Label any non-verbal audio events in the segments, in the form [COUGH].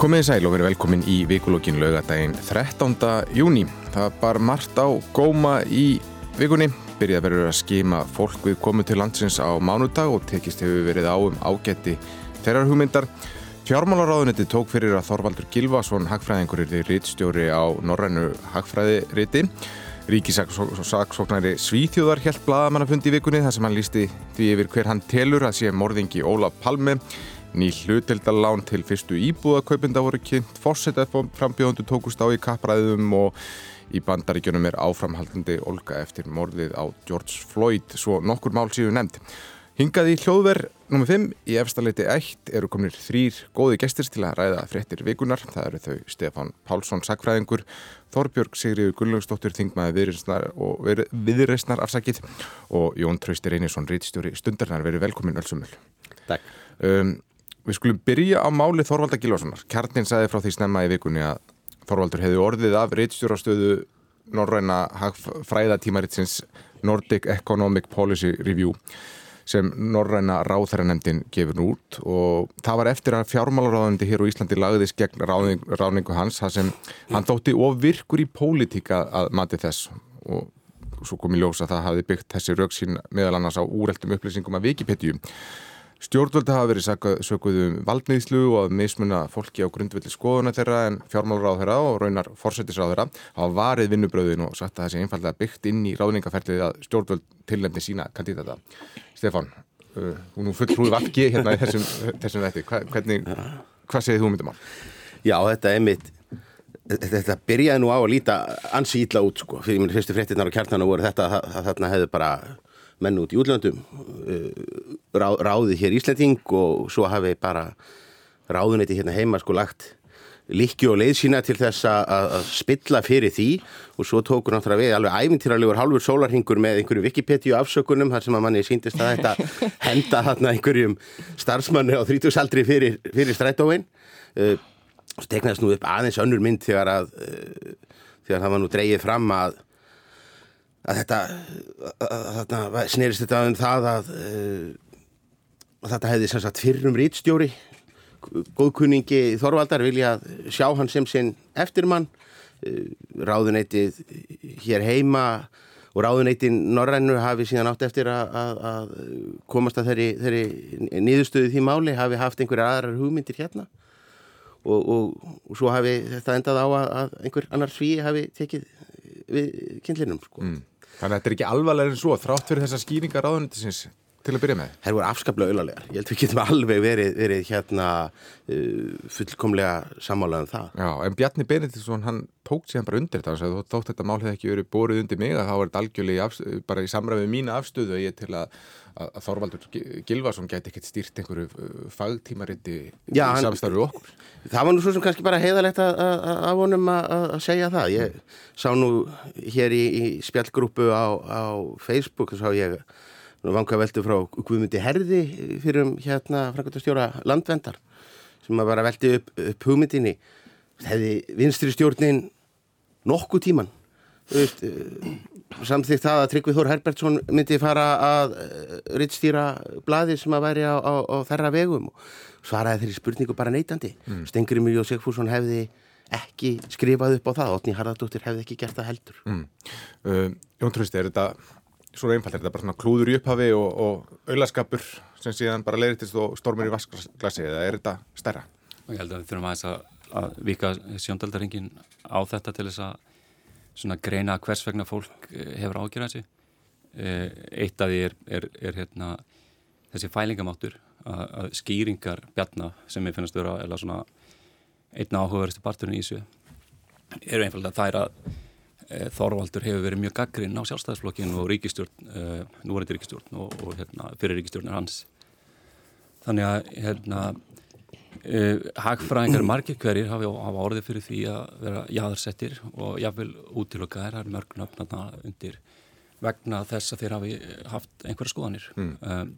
Komið í sæl og verið velkomin í vikulókin laugadaginn 13. júni. Það bar margt á góma í vikunni. Byrjað verið að skima fólk við komu til landsins á mánudag og tekist hefur verið á um ágætti þeirrar hugmyndar. Fjármálaráðunetti tók fyrir að Þorvaldur Gilvason, hagfræðingur, er rittstjóri á Norrænu hagfræðiriti. Ríkisaksóknari Svíþjóðar helt bladamannafundi í vikunni þar sem hann lísti því yfir hver hann telur að sé morðingi Ólaf Palme. Ný hlutildalán til fyrstu íbúðakaupinda voru kynnt, fórsetað frambjóðundu tókust á í kappræðum og í bandaríkjunum er áframhaldandi olga eftir morðið á George Floyd, svo nokkur mál síðu nefnd. Hingað í hljóðverð nr. 5 í efstaleiti 1 eru kominir þrýr góði gestir til að ræða fréttir vikunar. Það eru þau Stefan Pálsson, sagfræðingur, Þorbjörg Sigriður Gullungsdóttir, þingmaði viðreysnar afsakið og Jón Trausti Reynisson, rítstjóri stundarnar. Verið velkomin öllsumul. Takk. Um, Við skulum byrja á máli Þorvalda Gilvarssonar. Kjarnin sagði frá því snemma í vikunni að Þorvaldur hefði orðið af reitstjórastöðu norræna fræðatímaritsins Nordic Economic Policy Review sem norræna ráþæranemdin gefur út. Og það var eftir að fjármálaráðandi hér á Íslandi lagðist gegn ráðning, ráðningu hans það sem hann þótti of virkur í pólitíka að mati þess. Og svo kom í ljós að það hafi byggt þessi rauksín meðal annars á úreldum upplýsingum af Wikipedia Stjórnvöldi hafa verið sökuð um valdnýðslu og að mismuna fólki á grundvilli skoðuna þeirra en fjármálur á þeirra og raunar fórsættisra á þeirra hafa varið vinnubröðin og sagt að það sé einfallega byggt inn í ráðningaferðið að stjórnvöld tilnefni sína kandidata. Stefan, uh, hún uh, fulltrúið [LAUGHS] vafki hérna í þessum, þessum vetti. Hva, hvernig, hvað segir þú myndum á? Já, þetta er mitt þetta byrjaði nú á að líta ansi ítla út sko, fyrir minn fyrstu fréttinnar og kjartana voru þetta að þarna hefðu bara menn út í útlöndum uh, rá, ráðið hér Íslanding og svo hafi bara ráðunetti hérna heima sko lagt likki og leið sína til þess að spilla fyrir því. Og svo tókur náttúrulega við alveg ævintýralegur halvur sólarhingur með einhverju Wikipedia afsökunum þar sem að manni síndist að þetta [LAUGHS] henda þarna einhverjum starfsmannu á 30 aldri fyrir, fyrir strætóin. Uh, og teknaðist nú upp aðeins önnur mynd þegar að uh, þegar það var nú dreyið fram að að þetta þarna snerist þetta um það að, uh, að þetta hefði sem sagt fyrrum rítstjóri góðkunningi Þorvaldar vilja sjá hann sem sinn eftirmann uh, ráðuneytið hér heima og ráðuneytin Norrænu hafi síðan átt eftir að, að, að komast að þeirri, þeirri nýðustöðu því máli hafi haft einhverjar aðrar hugmyndir hérna og, og, og svo hafi þetta endað á að einhver annar sví hafi tekið við kynlinum sko mm. Þannig að þetta er ekki alvarlega en svo þrátt fyrir þessa skýringar ráðunitisins til að byrja með. Það voru afskaplega auðarlegar. Ég held að við getum alveg verið, verið hérna uh, fullkomlega sammálaðan um það. Já, en Bjarni Benediktsson hann tók sér bara undir þetta. Þú þótt þetta mál hefði ekki verið bórið undir mig að þá var þetta algjörlega bara í samræðið mína afstöðu og ég til að, að Þorvaldur Gilvarsson geti ekkert stýrt einhverju uh, fagtímarindi í samstarfið okkur. Það var nú svo sem kannski bara heiðalegt af honum að segja það. Ég sá nú hér í, í spjallgrúpu á, á Facebook vanga veldu frá Guðmundi Herði fyrir um hérna framkvæmstjóra landvendar sem að bara veldi upp, upp hugmyndinni. Hefði vinstri stjórnin nokkuð tíman veist, samþýtt það að Tryggvið Þór Herbertsson myndi fara að rittstýra bladi sem að væri á, á, á þerra vegum og svaraði þeirri spurningu bara neytandi mm. Stengri Miljóð Sigfússon hefði ekki skrifað upp á það Otni Harðardóttir hefði ekki gert það heldur mm. uh, Jón Trösti, er þetta svo einfalt, er þetta bara svona klúður í upphafi og, og auðlaskapur sem síðan bara leiristist og stormur í vaskglasi eða er þetta stærra? Ég held að við þurfum aðeins að, að vika sjóndaldaringin á þetta til þess að greina hvers vegna fólk eh, hefur ágjörðað þessi eh, eitt af því er, er, er hérna, þessi fælingamáttur að, að skýringar bjarna sem ég finnast að vera eða svona einna áhugaverðistu parturinn í þessu eru einfalda þær að Þorvaldur hefur verið mjög gaggrinn á sjálfstæðisflokkin og ríkistjórn, e, núverandi ríkistjórn og, og hérna, fyrir ríkistjórnir hans. Þannig að hérna e, hagfræðingar margir hverjir hafa, hafa orðið fyrir því að vera jæðarsettir og jáfnvel útilokkaðir það er mörgnöfnarna undir vegna þess að þeir hafi haft einhverja skoðanir. Mm. um,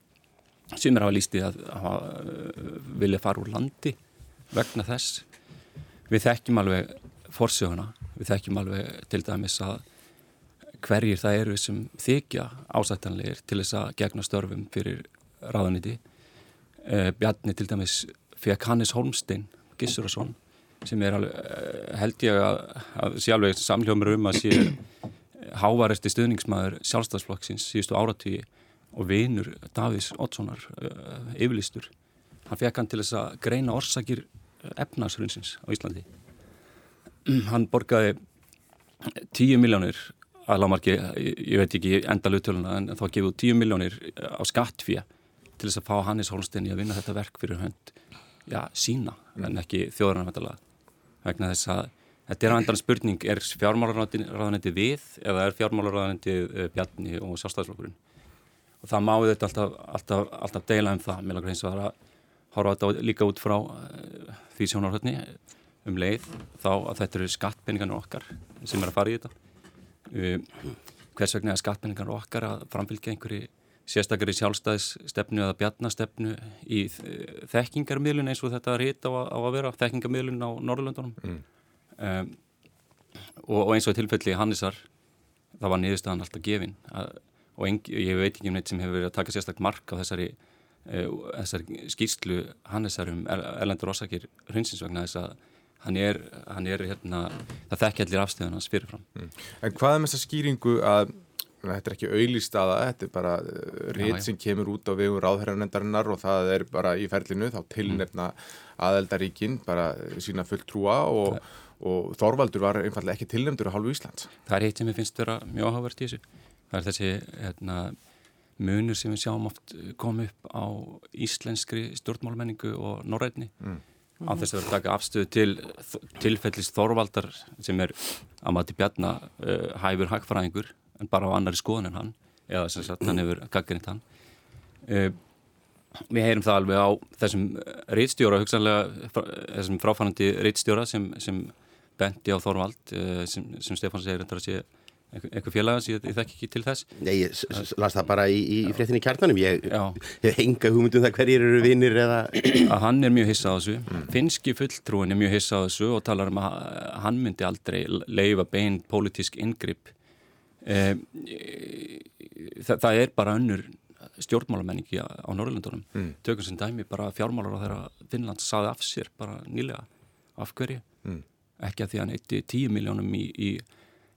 að hafa lístið að hafa, uh, vilja fara úr landi vegna þess. Við þekkjum alveg forsöguna, við þekkjum alveg til dæmis að hverjir það eru sem þykja ásættanlegir til þess að gegna störfum fyrir ráðaniti eh, Bjarni til dæmis fekk Hannes Holmstein Gissurason sem er alveg, eh, held ég að, að sé alveg samljómur um að sé hávaresti stuðningsmaður sjálfstæðsflokksins síðustu áratvíi og vinur Davís Oddssonar uh, yfirlistur. Hann fekk hann til þess að greina orsakir efnarsrunnsins á Íslandi. Hann borgaði 10 miljónir að lámarki, ég veit ekki enda luttöluna en þá gefið 10 miljónir á skattfíja til þess að fá Hannes Holstein í að vinna þetta verk fyrir hönd já, sína en ekki þjóðranvæntalega vegna þess að þetta er á endan spurning er fjármálaráðanetti við eða er fjármálaráðanetti uh, Bjarni og sjálfstæðsflokkurinn og það máið þetta alltaf, alltaf, alltaf deila um það, mér langar eins og það að horfa þetta líka út frá uh, því sjónarhörni um leið þá að þetta eru skattpenningarnir okkar sem er að fara í þetta uh, hvers vegna er skattpenningarnir okkar að framfylgja einhverju sérstakari sjálfstæðisstefnu eða bjarnastefnu í þekkingarmiðlun eins og þetta er hitt á, á að vera þekkingarmiðlun á Norðurlöndunum mm. um, og, og eins og tilfelli Hannisar það var niðurstaðan alltaf gefin að, og en, ég veit ekki um neitt sem hefur verið að taka sérstaklega mark á þessari, uh, þessari skýrslu Hannisar um erlendur orsakir hrunsins vegna þess að hann er, hann er hérna, það þekkja allir afstöðun hans fyrirfram. Mm. En hvað er með þessa skýringu að þetta er ekki auðlýst aða, þetta er bara uh, rít sem kemur út á vegu ráðherranendarinnar og það er bara í ferlinu þá tilnefna aðeldaríkin bara sína fullt trúa og, og Þorvaldur var einfallega ekki tilnefndur á halvu Íslands. Það er eitt sem ég finnst vera mjög áhugavert í þessu. Það er þessi hérna, munur sem við sjáum oft koma upp á íslenskri stjórnmálmenningu og norrætni mm. Á þess að taka afstöðu til tilfellist Þorvaldar sem er að mati bjarna uh, hæfur hagfræðingur en bara á annari skoðun en hann eða sem sagt hann hefur gaggrind hann. Uh, við heyrum það alveg á þessum reitstjóra hugsanlega þessum fráfærandi reitstjóra sem, sem bendi á Þorvald uh, sem, sem Stefán segir þetta að sé eitthvað félagans, ég, ég þekk ekki til þess. Nei, ég las það bara í, í, fréttinni kjartanum ég hef henga hugmyndum það hverjir eru vinnir eða að hann er mjög hissa á þessu. Mm. finski fulltrúin er mjög hissa á þessu og talar um að hann myndi aldrei leifa bein politísk ingripp Eh, það, það er bara önnur stjórnmálamenningi á Norrlundunum mm. tökum sem dæmi bara fjármálar á þeirra Finnlands saði af sér bara nýlega. Af hverju, mm. ekki að því hann eitti 10 miljónum í, í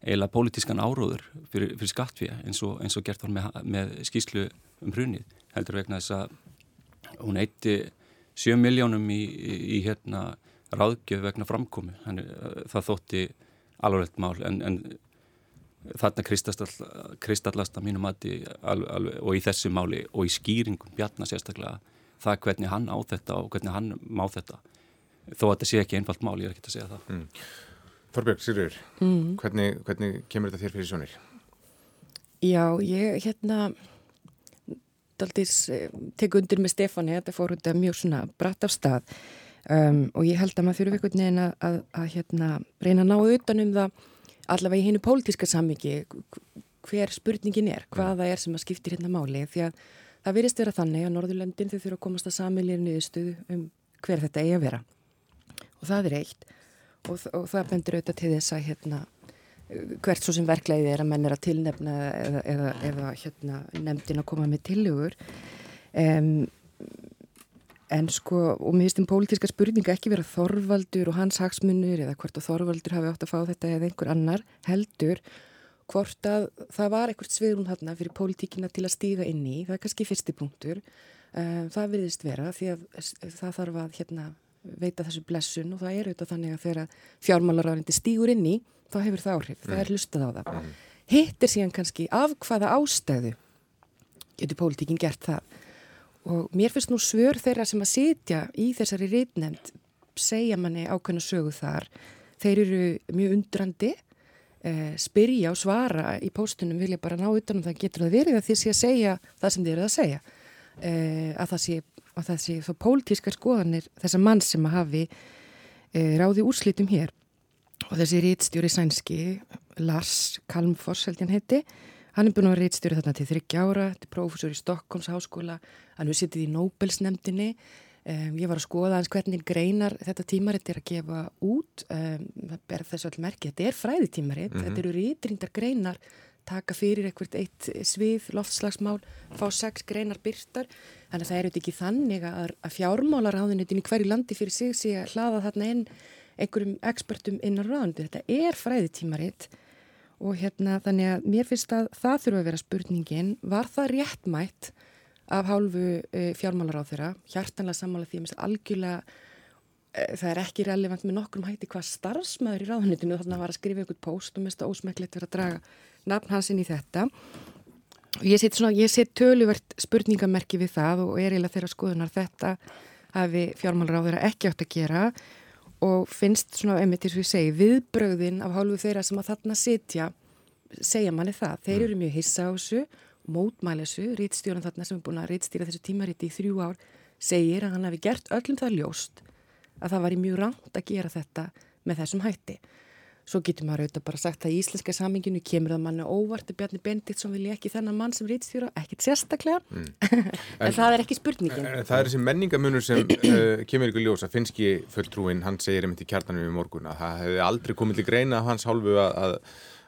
eila pólitískan áróður fyrir, fyrir skattfíja eins eins og gert var með, með skýslu um hrunið heldur vegna þess að hún eitti 7 miljónum í, í, í hérna ráðgjöf vegna framkomi Þannig, það þótti alvarlegt mál en, en þarna kristallast að mínum mati og í þessu máli og í skýringum bjarnar sérstaklega það hvernig hann á þetta og hvernig hann má þetta. Þó að þetta sé ekki einfalt mál, ég er ekki að segja það. Mm. Þorbjörg, Sýrur mm. hvernig, hvernig kemur þetta þér fyrir sjónir? Já, ég hérna daldís eh, tek undir með Stefáni þetta fór þetta mjög svona bratt af stað. Um, og ég held að maður einhvern veginn að, að, að hérna reyna að ná utanum það allavega í hennu pólitíska sammyggi hver spurningin er, hvaða er sem að skiptir hérna máli? Því að það virðist vera þannig að Norðurlöndin þau þurfa að komast að samilja niðurstuð um hver þetta eigi að vera. Og það er eitt og, og það bendur auðvitað til þess að hérna, hvert svo sem verklæði er að menn er að tilnefna eða, eða, eða hérna, nefndin að koma með tilugur um, En sko, og mér finnst um pólitíska spurninga ekki vera Þorvaldur og hans hagsmunur eða hvort að Þorvaldur hafi átt að fá þetta eða einhver annar heldur. Hvort að það var eitthvað sviðrún þarna fyrir pólitíkina til að stíga inn í, það er kannski fyrsti punktur, um, það virðist vera því að það þarf að hérna, veita þessu blessun og það er auðvitað þannig að þegar fjármálaráðindi stígur inn í, þá hefur það áhrif, það er hlustað á það. Mm. Hitt er síðan kannski af hvaða ástæðu getur pólitíkin gert það og mér finnst nú svör þeirra sem að sitja í þessari reytnefnd segja manni ákveðna sögu þar þeir eru mjög undrandi eh, spyrja og svara í póstunum vilja bara ná utanum það getur það verið að þið sé að segja það sem þið eru að segja eh, að það sé, að það sé þá pólitískar skoðanir þessa mann sem að hafi eh, ráði úrslitum hér og þessi reytstjóri sænski Lars Kalmfors held ég hann heiti Hann er búin að vera reitstjóri þarna til þryggja ára, er prófessor í Stokkons háskóla, hann hefur sittið í Nobelsnefndinni. Um, ég var að skoða hans hvernig greinar þetta tímaritt er að gefa út, um, það ber þessu all merki, þetta er fræðitímaritt, mm -hmm. þetta eru reytrindar greinar, taka fyrir eitthvað eitt svið, loftslagsmál, fá sex greinar byrtar, þannig að það er auðvitað ekki þannig að, að fjármálaráðunitin í hverju landi fyrir sig sé að hlaða þarna inn einhverjum ekspertum innan ráðandi. Þetta er fræðitímaritt og hérna þannig að mér finnst að það þurfa að vera spurningin, var það réttmætt af hálfu e, fjármálar á þeirra, hjartanlega sammála því að algjörlega það er ekki relevant með nokkrum hætti hvað starfsmæður í ráðanitinu þannig að var að skrifa ykkur post og mest ósmæklegt verið að draga nafn hans inn í þetta Ég set, svona, ég set töluvert spurningamerki við það og er eiginlega þeirra skoðunar þetta hafi þeirra ekki átt að gera og finnst svona, einmitt eins og ég segi, viðbröðin af hálfu þeirra sem að þarna sitja, segja manni það. Þeir mm. eru mjög hissa á þessu, mótmæli þessu, rítstjóran þarna sem er búin að rítstýra þessu tímariti í þrjú ár, segir að hann hafi gert öllum það ljóst að það var í mjög rangt að gera þetta með þessum hætti. Svo getur maður auðvitað bara sagt að í íslenska saminginu kemur það manni óvart að Bjarni Bendit sem vilja ekki þennan mann sem rítstjóra, ekkit sérstaklega, mm. en, [LAUGHS] en það er ekki spurningin. En, en það er þessi menningamunur sem [CLEARS THROAT] uh, kemur ykkur ljós að finnski fulltrúin, hann segir einmitt í kjartanum í morgun að það hefði aldrei komið til greina á hans hálfu að, að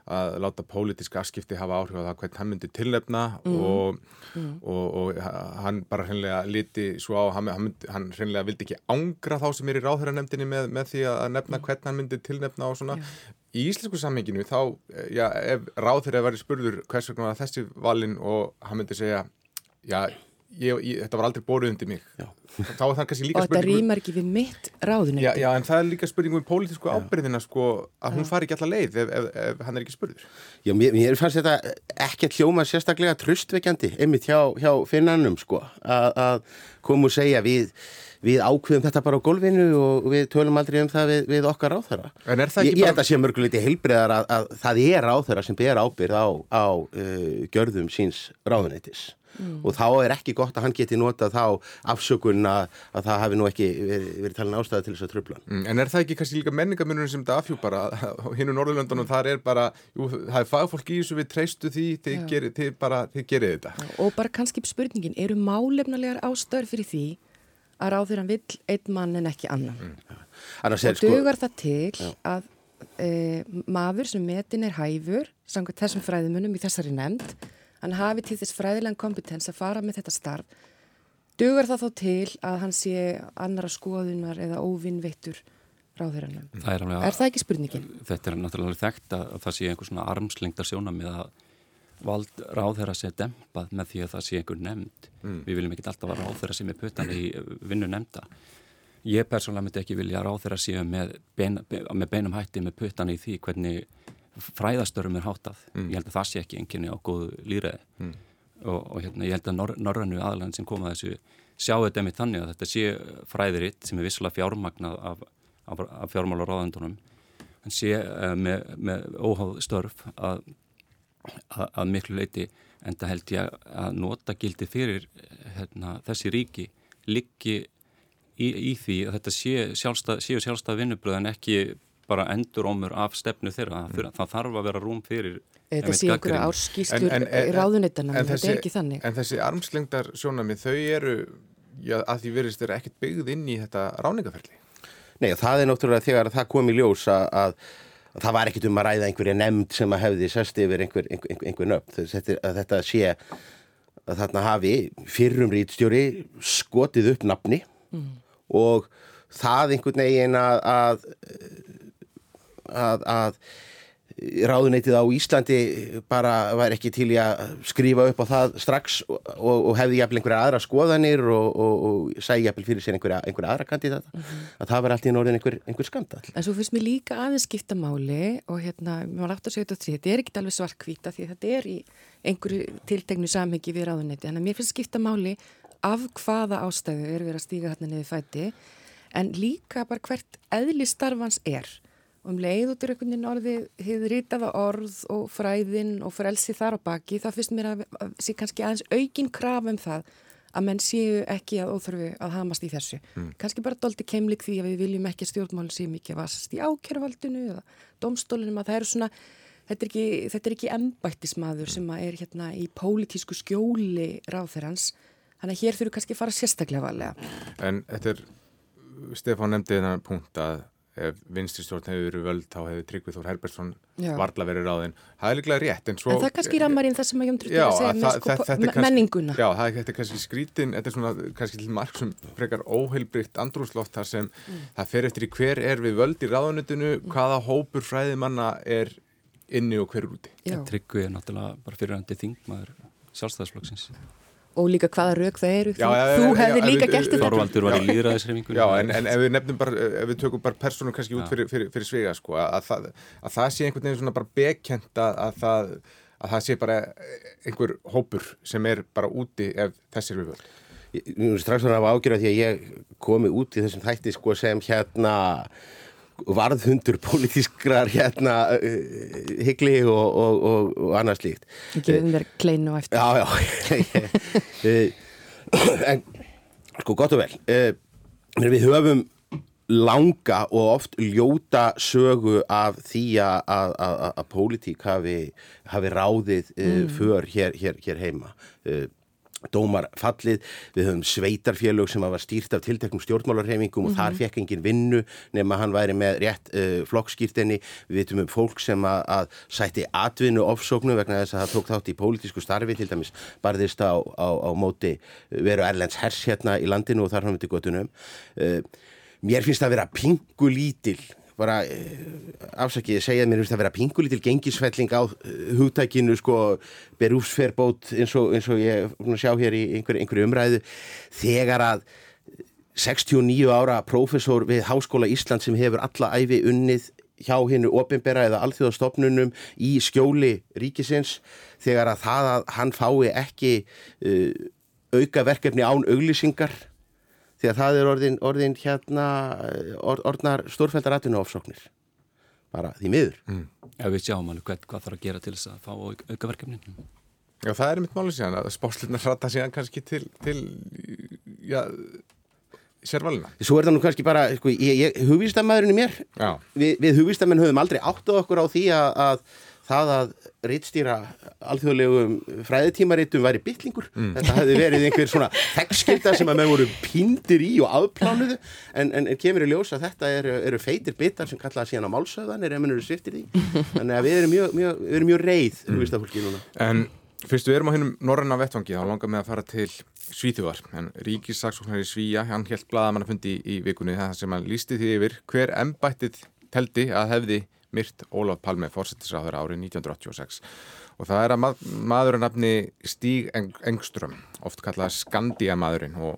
að láta pólitíska afskipti hafa áhrif á það hvernig hann myndi tilnefna mm. Og, mm. Og, og hann bara hreinlega liti svo á, hann, hann, myndi, hann hreinlega vildi ekki ángra þá sem er í ráðhöranemdini með, með því að nefna mm. hvernig hann myndi tilnefna og svona. Já. Í íslensku sammenginu þá, já, ef ráðhöra væri spurður hvers vegna var þessi valin og hann myndi segja, já, ég, ég, þetta var aldrei bóruð undir mig. Já. þá er það kannski líka spurning og þetta rýmar ekki við mitt ráðunum já, já, en það er líka spurning um pólitísku ábyrðina sko, að hún fari ekki alla leið ef, ef, ef hann er ekki spurður. Já, mér, mér fannst þetta ekki að hljóma sérstaklega tröstveikjandi, einmitt hjá, hjá finnanum sko, að koma og segja við við ákveðum þetta bara á golfinu og við tölum aldrei um það við, við okkar áþara. En er það ekki bara... Ég held að sé mörguleiti heilbriðar að, að það er áþara sem ber ábyrð á, á uh, gjörðum síns ráðunætis mm. og þá er ekki gott að hann geti nota þá afsökun að, að það hafi nú ekki verið, verið talin ástæði til þess að tröfla mm. En er það ekki kannski líka menningamunum sem þetta afhjú bara hinn og Norðurlöndunum þar er bara, jú, það er fagfólk í þessu við treystu því, þið, ger, þið bara þið gerir þetta. Og bara kannski spurningin, eru málefnalegar ástöður fyrir því að ráður hann vill einn mann en ekki annan mm. og sko- dugar það til já. að e, maður sem metin er hæfur samkvæmt þessum fræðimunum í þessari nefnd hann hafi til þess fræðilegan kompetens að fara með þetta starf dugur það þó til að hann sé annara skoðunar eða óvinnveittur ráðherranum. Það er, alveg, er það ekki spurningin? Þetta er náttúrulega þekkt að það sé einhvers svona armslengtar sjónam með að vald ráðherra sé dempað með því að það sé einhver nefnd. Mm. Við viljum ekki alltaf að ráðherra sé með puttan í vinnu nefnda. Ég persónulega myndi ekki vilja að ráðherra sé með, bein, með beinum hætti með puttan í því hvernig fræðastörum er hátað mm. ég held að það sé ekki enginni á góðu líraði mm. og, og hérna, ég held að nor norrannu aðlæðin sem kom að þessu sjáu þetta með þannig að þetta sé fræðiritt sem er vissulega fjármagnað af, af, af fjármálar ráðendunum en sé uh, með, með óháð störf að, að, að miklu leiti en það held ég að nota gildi fyrir hérna, þessi ríki liggi í, í því að þetta sé sjálfstað, séu sjálfstað vinnubröð en ekki bara endur ómur af stefnu þeirra. Mm. það þarf að vera rúm fyrir Þetta sé einhverja árskýstur en þetta er ekki þannig. En þessi armslengdar sjónamið þau eru já, að því verist þeirra ekkert byggð inn í þetta ráningaferli Nei, það er náttúrulega þegar það kom í ljós að, að, að það var ekkert um að ræða einhverja nefnd sem að hefði sest yfir einhver, einhver, einhver, einhver nöfn. Þetta, þetta sé að þarna hafi fyrrum rítstjóri skotið upp nafni mm. og það einhvern veginn að, að að, að ráðuneytið á Íslandi bara var ekki til í að skrifa upp á það strax og, og hefði jæfnvel einhverja aðra skoðanir og, og, og sæði jæfnvel fyrir sér einhverja, einhverja aðra kandidata mm -hmm. að það var allt í norðin einhver, einhver skandal. En svo finnst mér líka aðeins skipta máli og hérna, mér var aftur að segja þetta þetta er ekkit alveg svartkvíta því þetta er í einhverju tiltegnu samhengi við ráðuneyti, að mér finnst skipta máli af hvaða ástæðu er verið að stíga hérna niður fæti en líka bara hvert eðlistarfans er og um leið út í rauninni orðið hefur ritaða orð og fræðin og frelsi þar á baki þá finnst mér að, sé kannski aðeins aukin kraf um það að menn séu ekki að óþörfu að hamast í þessu. Mm. Kannski bara doldi keimlik því að við viljum ekki að stjórnmálinn séu mikið að vasast í ákjöruvaldinu eða domstólinum að það eru svona, þetta er ekki, þetta er ekki embættismadur mm. sem er hérna í pólitísku skjóli ráþerans, þannig að hér þurfu kannski að fara sérstaklega valega. En þetta er, Stefán nefndi þennan punkt að ef vinstristjórn hefur verið völd þá hefur Tryggvi Þór Herbertsson Já. varla verið ráðinn. Það er líklega rétt en svo... En það er kannski rammarinn það sem að Jón Tryggur segja með sko, er kannski- menninguna. Já, það er, þetta er kannski skrítin, þetta er svona kannski til marg sem frekar óheilbrygt andrúsloft þar sem Mm. það fer eftir í hver er við völd í ráðunutinu, hvaða hópur fræðimanna er inni og hver er úti. Já. Tryggvi er náttúrulega bara fyrirhandi þingmaður sjálfstæðisflokksins. Og líka hvaða rauk það eru. Já, þú þú hefði líka gert þetta. Þorvaldur var í líðræðisreifingunni. Já, en, en ef við nefnum bara, ef við tökum bara persónu kannski út fyrir, fyrir, fyrir svega, sko, að, það, að það sé einhvern veginn svona bara bekent að, að, það, að það sé bara einhver hópur sem er bara úti ef þessir við völd. Nú strax svona af ágjörða því að ég komi út í þessum þætti sko sem hérna varðhundur pólitískrar hérna uh, hyggli og, og, og, og annað slíkt. Ég gefum þér kleinu á eftir. Já, já. [LAUGHS] Eh, en sko gott og vel. Eh, Við höfum langa og oft ljóta sögu af því að, að, að, að pólitík hafi, hafi ráðið mm. för hér, hér, hér heima. Eh, Dómar fallið, við höfum sveitarfélög sem hafa stýrt af tilteknum stjórnmálarheimingum og þar fekk engin vinnu nema hann væri með rétt uh, flokkskýrtinni. Við vitum um fólk sem að, að sætti atvinnu ofsóknu vegna þess að það tók þátt í pólitísku starfi til dæmis barðist á, á, á móti veru Erlends hers hérna í landinu og þar hann myndi gotunum. Uh, mér finnst það að vera pingu lítil bara uh, afsakið segja mér að vera pingulítil gengisfelling á uh, hugtækinu sko berúfsferbót eins og, eins og ég sjá hér í einhverju einhver umræðu. Þegar að 69 ára prófessor við Háskóla Ísland sem hefur alla æfi unnið hjá hinnu ofinbera eða alþjóðastofnunum í skjóli ríkisins þegar að það að hann fái ekki uh, auka verkefni án auglýsingar því að það er orðin, orðin hérna or, orðnar stórfældar atvinnuofsóknir bara því miður Já, við sjáum alveg hvað, hvað þarf að gera til þess að fá auk, aukaverkefnin. Já, það er mitt málið síðan að spáslirna hrata síðan kannski til, til já, sérvalina. svo er það nú kannski bara sko, ég, ég, hugvístamæðurinn í mér Já, Vi, við hugvístamenn höfum aldrei áttað okkur á því að, að það að rittstýra alþjóðlegum fræðitímaritum væri bytlingur. Þetta hefði verið einhver svona [LAUGHS] þekkskilda sem að menn voru pindir í og afplánuðu en, en, en kemur í ljós að þetta eru, eru feitir bitar sem kallaða síðan á málsöðanir ef menn eru sviftir því. [LAUGHS] Þannig að við erum mjög, mjög, við erum mjög reið núna. en fyrstu við erum á hennum norranna vettvangi, þá langar með að fara til Svíþjóðar, en ríkissaksóknari Svíja, hann held blaðamannafundi í, í vikunni það sem hann lísti því yfir hver embættið teldi að hefði myrt Ólaf Palme fórsettisráður árið 1986 og það er að mað, maðurinn nafni Stíg Eng Engström oft kallað Skandia maðurinn og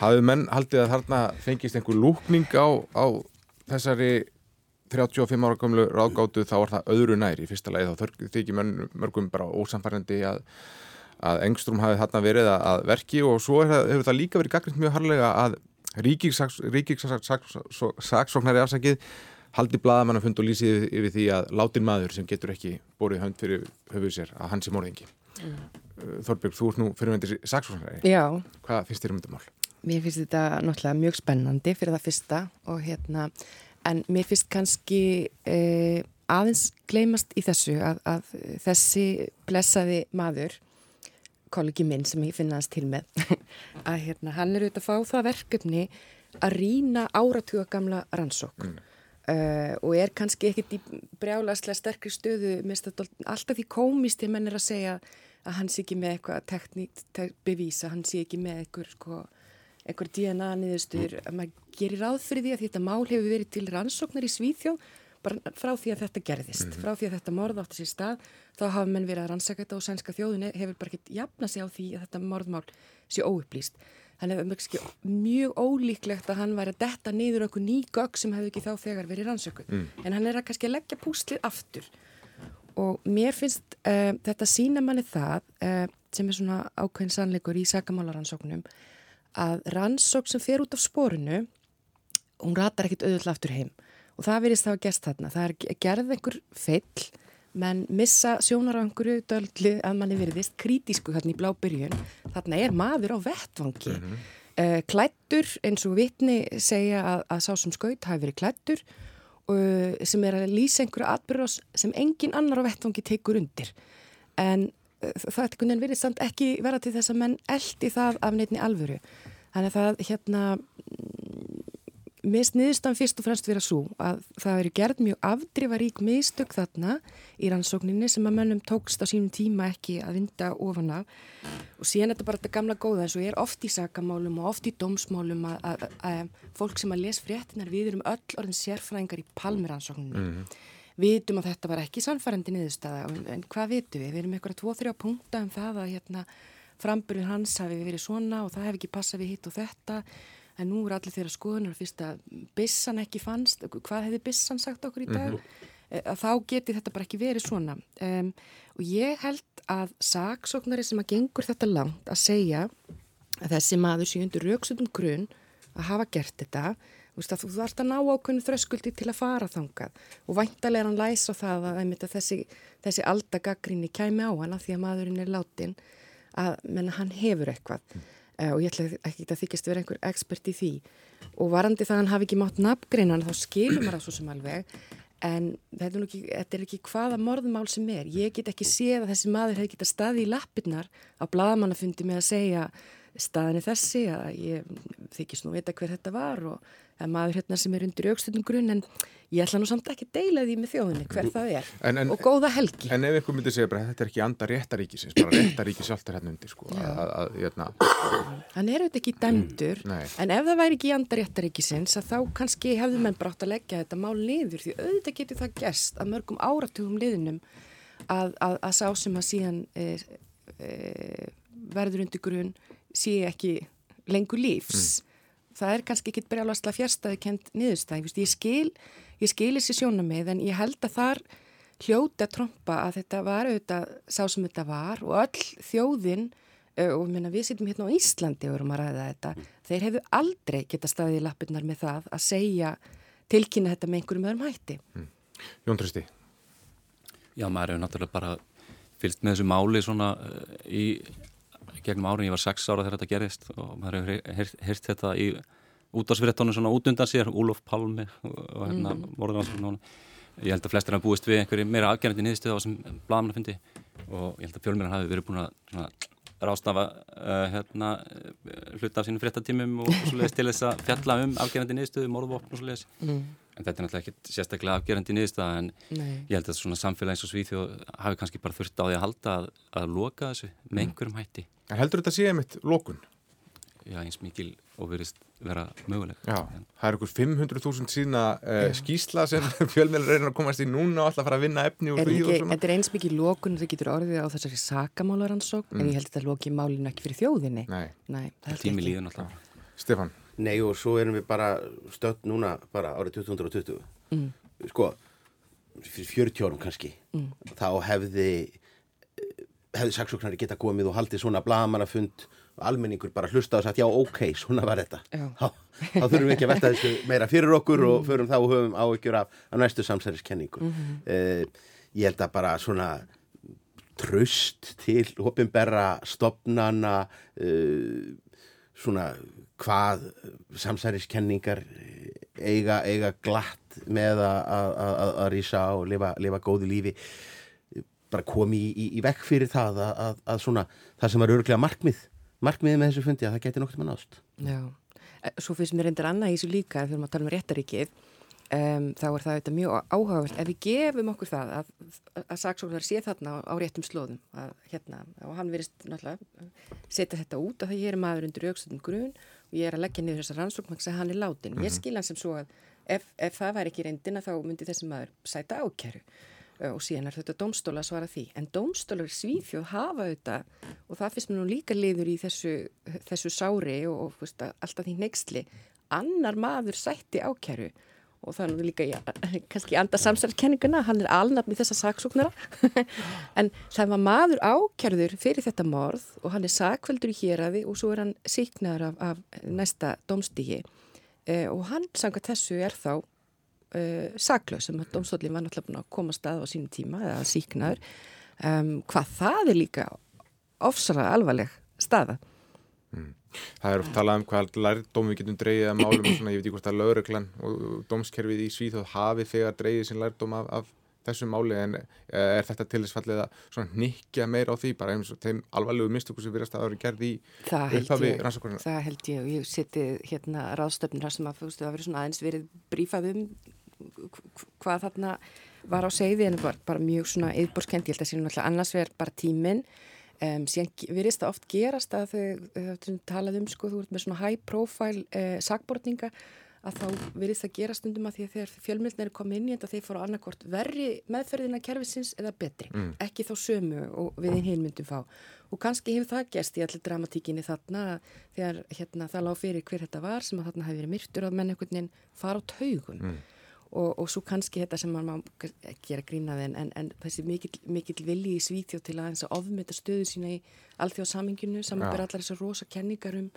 hafið menn haldið að þarna fengist einhver lúkning á, á þessari 35 ára gömlu ráðgátu þá var það öðru nær. Í fyrsta lagi þá þykir mörgum bara ósamfærandi að, að Engström hafi þarna verið að, að verki. Og svo er, það- hefur það líka verið gagnast mjög harlega að ríkisaksóknari afsakið haldi blaðamann að fund og lýsið yfir, því að látin maður sem getur ekki borið hönd fyrir höfuð sér að hans er morðingi. Mm. Þorbjörg, þú ert nú fyrirvendir saksóknari. Já, Hvað finnst þér um þetta mál? mér finnst þetta náttúrulega mjög spennandi fyrir það fyrsta og hérna, en mér finnst kannski eh, aðeins gleymast í þessu að, að þessi blessaði maður, kollegi minn sem ég finna hans til með, [LAUGHS] að hérna, hann er auðvitað að fá það verkefni að rýna áratuga gamla rannsók. Uh, og er kannski ekkert í brjálaslega sterkri stöðu. Alltaf því komist þegar menn er að segja að hann sé ekki með eitthvað tekníkt te bevísa, hann sé ekki með eitthvað sko, eitthvað DNA niðurstur að maður gerir ráð fyrir því að þetta mál hefur verið til rannsóknar í Svíþjóð bara frá því að þetta gerðist frá því að þetta morð átti sér stað. Þá hafa menn verið að rannsaka þetta og sænska þjóðin hefur bara ekkert jafna sig á því að þetta morðmál sé óupplýst Þannig að það er mjög ólíklegt að hann væri að detta niður okkur ný gögg sem hefði ekki þá þegar verið rannsökuð. Mm. En hann er að kannski að leggja púslið aftur. Og mér finnst uh, þetta sína manni það uh, sem er svona ákveðin sannleikur í sakamálarannsóknum að rannsók sem fer út af spórinu, hún ratar ekkit auðvitað aftur heim. Og það verist það að gesta þarna. Það er gerð einhver feill menn missa sjónarangur döldlið að manni verðist krítísku þarna í blábyrjun. Þarna er maður á vettvangi. Mm -hmm. uh, klættur eins og vitni segja að, að sá sem skaut hafi verið klættur uh, sem er að lýsa einhverju atbyrjus sem engin annar á vettvangi tekur undir. En uh, það er einhvern veginn verið samt ekki vera til þess að menn eldi það af neittni alvöru. Þannig að það hérna mér sniðistan fyrst og fremst vera svo að það eru gerð mjög afdrifarík mistök þarna í rannsókninni sem að mönnum tókst á sínum tíma ekki að vinda ofan af og síðan er þetta bara þetta gamla góða eins og ég er oft í sakamálum og oft í dómsmálum að, að, að, að fólk sem að les fréttinar við erum öll orðin sérfræðingar í palmirannsókninni. Mm -hmm. Vitum að þetta var ekki sannfærandi niðurstaða en, en hvað vitum við? Við erum eitthvað tvo-þrjá punkta um það að hérna framburðin hans hafi verið svona og það hef ekki passað við hitt og þetta en nú er allir þeirra skoðunar fyrst að bissan ekki fannst, hvað hefði bissan sagt okkur í dag? Mm -hmm. að þá geti þetta bara ekki verið svona um, og ég held að saksóknari sem að gengur þetta langt að segja að þessi maður sé undir rauksundum grunn að hafa gert þetta Þú, þú þarfst að ná ákveðinu þröskuldi til að fara þangað og væntalega er hann læs á það að, að þessi, þessi aldagaggrinni kæmi á hana því að maðurinn er látin að menna, hann hefur eitthvað mm. Uh, og ég ætla ekki að þykist vera einhver expert í því og varandi það að hann hafi ekki mátt nafngreinan þá skilur maður það svo sem alveg en þetta er, ekki, þetta er ekki hvaða morðmál sem er. Ég get ekki séð að þessi maður hefði getað staði í lappirnar á bladamannafundi með að segja staðinni þessi að ég þykist nú vita hver þetta var og að maður hérna sem er undir aukstundum grunn en ég ætla nú samt ekki að deila því með þjóðinni hver það er. en, en, og góða helgi. En ef einhver myndi segja bara þetta er ekki anda réttaríkisins bara réttaríkis allt er hérna undir sko að, að, hérna. Hann er auðvitað ekki dæmdur mm, en ef það væri ekki anda réttaríkisins þá kannski hefðu menn brátt að leggja þetta mál liður því auðvitað getur það gerst að mörgum áratugum liðnum að, að sá sem að síðan e, e, verður undir grunn sé ekki lengur lífs. Mm það er kannski ekki brjálast að fjärstaði kent niðurstæð, ég skil ég skil þessi sjónamið en ég held að þar hljóti að tromba að þetta var auðvitað sá sem þetta var og öll þjóðin og minna, við sittum hérna á Íslandi og erum að ræða þetta, þeir hefðu aldrei geta staðið í lappirnar með það að segja tilkynna þetta með einhverjum öðrum hætti mm. Jón Tristi Já, maður hefur náttúrulega bara fylgt með þessu máli svona í gegnum árin, ég var 6 ára þegar þetta gerist og maður hefur heyrt þetta í útdagsfyrirtónu svona út undan sér Úlof Palmi og hérna mm. ég held að flestir hafa búist við einhverju meira afgerðandi niðurstöð á sem blaman að fyndi og ég held að fjölmjörn hafi verið búin að rástafa uh, hérna, hluta af sínum fréttatímum og svo leiðist til þess að fjalla um afgerðandi niðurstöðu, morðvopn og svo leiðis mm. en þetta er náttúrulega ekki sérstaklega afgerðandi niðurstöða en Nei. ég held að svona samfélag eins og Svíþjóð hafi kannski bara þurft á því að halda að, að loka þessu með mm. einhverjum hætti En heldur þetta séð mitt lókun? Já, eins mikil og verist vera möguleg. Já, það er okkur 500.000 sína uh, skísla sem [LAUGHS] fjölmjölar reynar að komast í núna og alltaf fara að vinna efni og frí og svona. Þetta er eins mikil lókun það getur orðið á þessari sakamálaransók mm. en ég held að þetta lóki málinu ekki fyrir þjóðinni. Nei. Nei Tími líðan alltaf. Stefan? Nei og svo erum við bara stödd núna bara árið 2020. Mm. Sko, fyrir 40 árum kannski. Mm. Þá hefði hefði saksóknari geta komið og haldið svona blagamannafund almenningur bara hlusta og sagt já ok, [LAUGHS] svona var þetta [LAUGHS] þá, þá þurfum við ekki að velta þessu meira fyrir okkur mm. og förum þá og höfum áökjur af, af næstu samsæriskenningu mm -hmm. eh, ég held að bara svona tröst til hopinberra stopnana eh, svona hvað samsæriskenningar eiga, eiga glatt með að rýsa og lifa, lifa góðu lífi bara komi í, í, í vekk fyrir það að, að, að svona, það sem er örglega markmið markmiðið með þessu fundi að það geti nokkurt með nást Já, eh, svo finnst mér endur annað í þessu líka við erum að tala um réttaríkið um, þá er það auðvitað mjög áhugavert ef við gefum okkur það að, að saksóknar sé þarna á, á réttum slóðum hérna, og hann verist náttúrulega setja þetta út og það ég er maður undir aukstöndum grun og ég er að leggja niður þessar rannsókn að hann er látin, ég mhm. skil hann sem svo að ef, ef það væri ekki reyndina þá myndi þessi maður sæta ákjæru Eh, og síðan er þetta domstóla að svara því. En domstólar svífjóð hafa þetta og það finnst mér nú líka liður í þessu, þessu sári og, og veist, alltaf því nextli annar maður sætti ákjæru og það er nú líka ja, [LAUGHS] kannski anda samsælkenninguna, hann er alnafni þessa saksóknara. [LAUGHS] En það var maður ákjærður fyrir þetta morð og hann er sakveldur í héræði og svo er hann síknaður af, af næsta domstígi eh, og hann sanga þessu er þá uh, saklaus sem að domstólinn var náttúrulega búin að koma stað á sínum tíma eða síknaður um, hvað það er líka ofsara alvarleg staða mm. Það er oft talað um hvað lærdóm við getum dreyið að málum og svona, ég veit ekki hvort að lauröklan og dómskerfið í Svíþóð hafi þegar dreyið sin lærdóm af, af þessu máli en er þetta til þess fallið að nikja meira á því bara eins og þeim alvarlegu mistöku sem virðast að vera gerð í upphafi rannsóknarna? Það held ég og ég seti hérna ráðstöfnir sem að það verið svona aðeins verið brífað um hvað þarna var á segði en var bara mjög svona yðborskend, ég held að sé náttúrulega annars verið bara tíminn. Um, síðan virðist það oft gerast að þau talað um sko, þú ert með svona high profile eh, sagbortninga að þá virðist það gerast stundum að því að þegar fjölmjöldin eru komið inn í þetta þeir fóru á annarkort verri meðferðina kervisins eða betri, mm. ekki þá sömu og við einn heilmyndum fá. Og kannski hefur það gerst í allir dramatíkinni þarna þegar hérna, það lág fyrir hver þetta var sem að þarna hafi verið myrtur að menn einhvern veginn fara á taugun. Mm og, og svo kannski þetta sem mann má gera grínaði en, en, en þessi mikill, mikill vilji í Svítjóð til að, að ofmynda stöðu sína í alþjóðsaminginu saman ber allar þessar rosa kenningar um,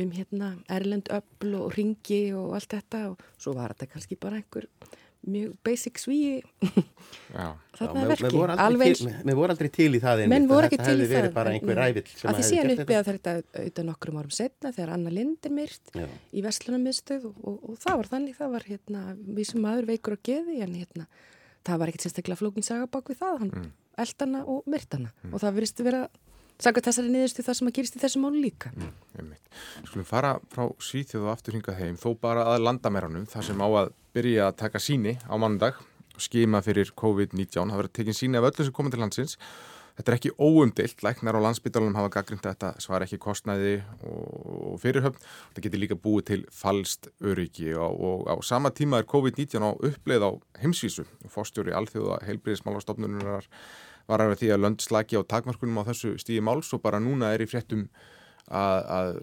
um hérna, erlend öll og ringi og allt þetta. Og svo var þetta kannski bara einhver mjög basic svíi þarna er verki Mér voru aldrei til í það menn voru ekki til í það að því síðan uppið að þetta auðvitað nokkrum árum setna þegar Anna Lind er myrt Já. í Vestlunarmiðstöð og, og, og það var þannig það var hérna, við sem maður veikur að geði en hérna, það var ekkert sérstaklega flókin saga bak við það, hann mm. eldana og myrtana mm. og það verist að vera Saka þessari niðurstu það sem að gerist í þessu mánu líka. Mm, Skulum fara frá Svíþjóð og aftur hingað heim, þó bara að landamæranum, það sem á að byrja að taka síni á manndag og skima fyrir COVID-19. Það verður tekinn síni af öllu sem komið til landsins. Þetta er ekki óumdilt, læknar á landsbytalunum hafa gaggrind þetta svar ekki kostnæði og fyrirhöfn. Þetta getur líka búið til falst öryggi og, og á sama tíma er COVID-19 á uppleið á heimsvísu fórstjóri alþjóða heilbriðismálastofnunar var að því að lönd slagi á takmarkunum á þessu stíði máls og bara núna er í fréttum að, að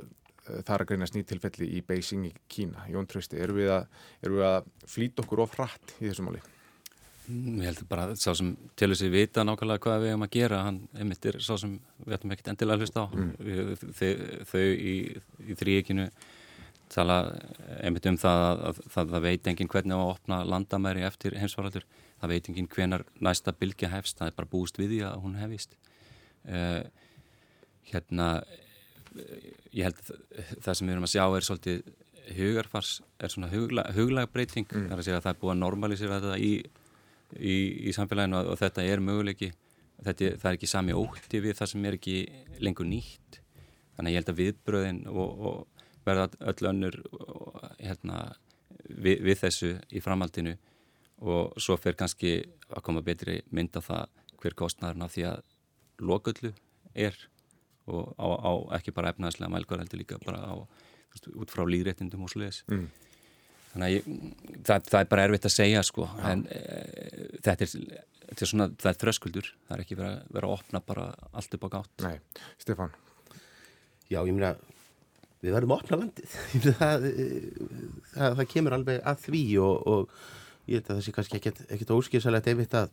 það er að greina snýttilfelli í Beijing í Kína. Jón Trausti, eru við að, að flýta okkur of hratt í þessu máli? Mm, ég held bara að sá sem til þess að vita nákvæmlega hvað við hefum að gera, hann einmitt er sá sem við ætlum ekkert endilega að hlusta á. Mm. Þau, þau í, í þrýekinu tala einmitt um það að, að, að það veit enginn hvernig á að opna landamæri eftir heimsvaraldur það veit enginn hvenar næsta bylgja hefst, það er bara búist við því að hún hefist uh, hérna ég held það sem við erum að sjá er svolítið hugarfars, er svona hugla, huglagbreyting, mm. það er að segja að það er búið að normalisera þetta í, í, í samfélaginu og, og þetta er möguleiki. Þetta, það er ekki sami ótti við það sem er ekki lengur nýtt. Þannig að ég held að viðbröðin og, og verða öll önnur hérna, við, við þessu í framhaldinu og svo fer kannski að koma betri mynd á það hver kostnæðurna því að loköllu er og á, á ekki bara efnaðslega mælgar heldur líka bara á, veist, út frá líðréttindum og sluðis mm. þannig að ég, það, það er bara erfitt að segja sko Já. en e, þetta, er, þetta er svona það er þröskuldur, það er ekki verið að vera að opna bara allt upp á gátt Nei, Stefan Já, ég meina við verðum að opna landið. [LAUGHS] Það, það, það kemur alveg að því og, og ég veit að það sé kannski ekkert, óskilsalegt einmitt að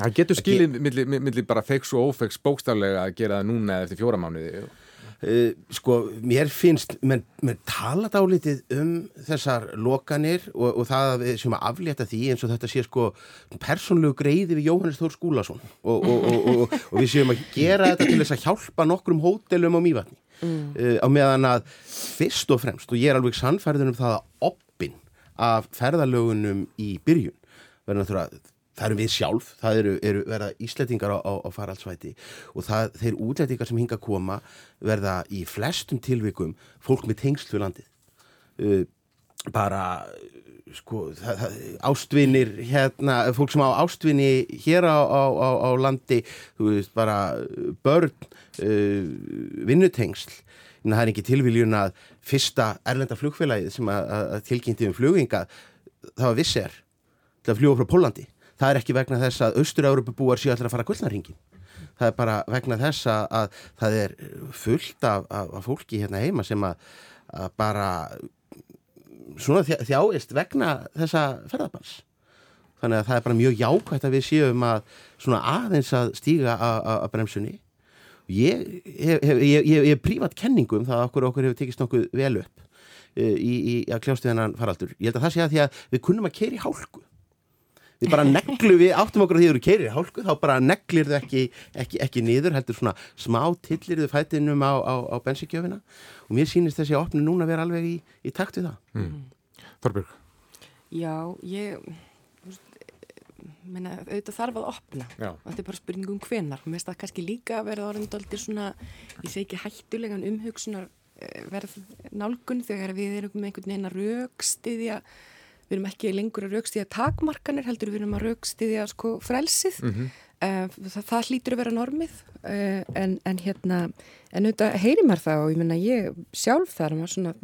Það getur skilið millir milli bara feiks og ófeiks bókstaflega að gera það núna eftir fjóra mánuði. Uh, Sko, mér finnst menn, menn tala dálitið um þessar lokanir og, og það sem að aflétta því eins og þetta sé sko persónlegu greiði við Jóhannes Þór Skúlason. Og, og, og við séum að gera þetta til þess að hjálpa nokkrum hótelum á mývatni mm. uh, á meðan að fyrst og fremst og ég er alveg sannfærður um það að oppin af ferðalögunum í byrjun það eru við sjálf það eru, eru verða íslettingar á, á, á faraldsvæti og það, þeir útlettingar sem hinga að koma verða í flestum tilvikum fólk með tengsl fyrir landið uh, bara sko, það, það, ástvinir hérna, fólk sem á ástvinni hér á, á landi þú veist, bara börn uh, vinnutengsl. En það er ekki tilviljun að fyrsta erlenda flugfélagið sem að, að tilkynnti um fluginga það var visser til að fljúa frá Pólandi það er ekki vegna þess að austur-Európa búar sér allir að fara að gullnaringin það er bara vegna þess að, að það er fullt af, af, af fólki hérna heima sem að, að bara svona þjáist vegna þessa ferðarbans þannig að það er bara mjög jákvægt að við séum að svona aðeins að stíga að bremsunni Ég hef prívat kenningum það að okkur, okkur hefur tekist nokkuð vel upp uh, í, í að kljástu þennan faraldur. Ég held að það sé að því að við kunnum að keira í hálku. Við bara neglu við, áttum okkur að því að þú í hálku, þá bara neglir þau ekki, ekki, ekki niður, heldur svona smá tillir þau fætinum á, á, á bensikjöfina og mér sýnist þessi opni núna að vera alveg í, í takt við það. Mm. Þorbjörg? Já, ég menna, auðvitað þarf að opna Já. og þetta er bara spurningum hvenar og mér finnst það kannski líka að verða orðindaldir svona ég segi ekki hættulegan umhugsunar eh, verð nálgun þegar við erum einhvern veginn að raukstiðja við erum ekki lengur að raukstiðja takmarkanir heldur við erum að raukstiðja sko frelsið. Mm -hmm. það, það hlýtur að vera normið uh, en, en hérna en auðvitað heyri maður það og ég menna ég sjálf þar maður svona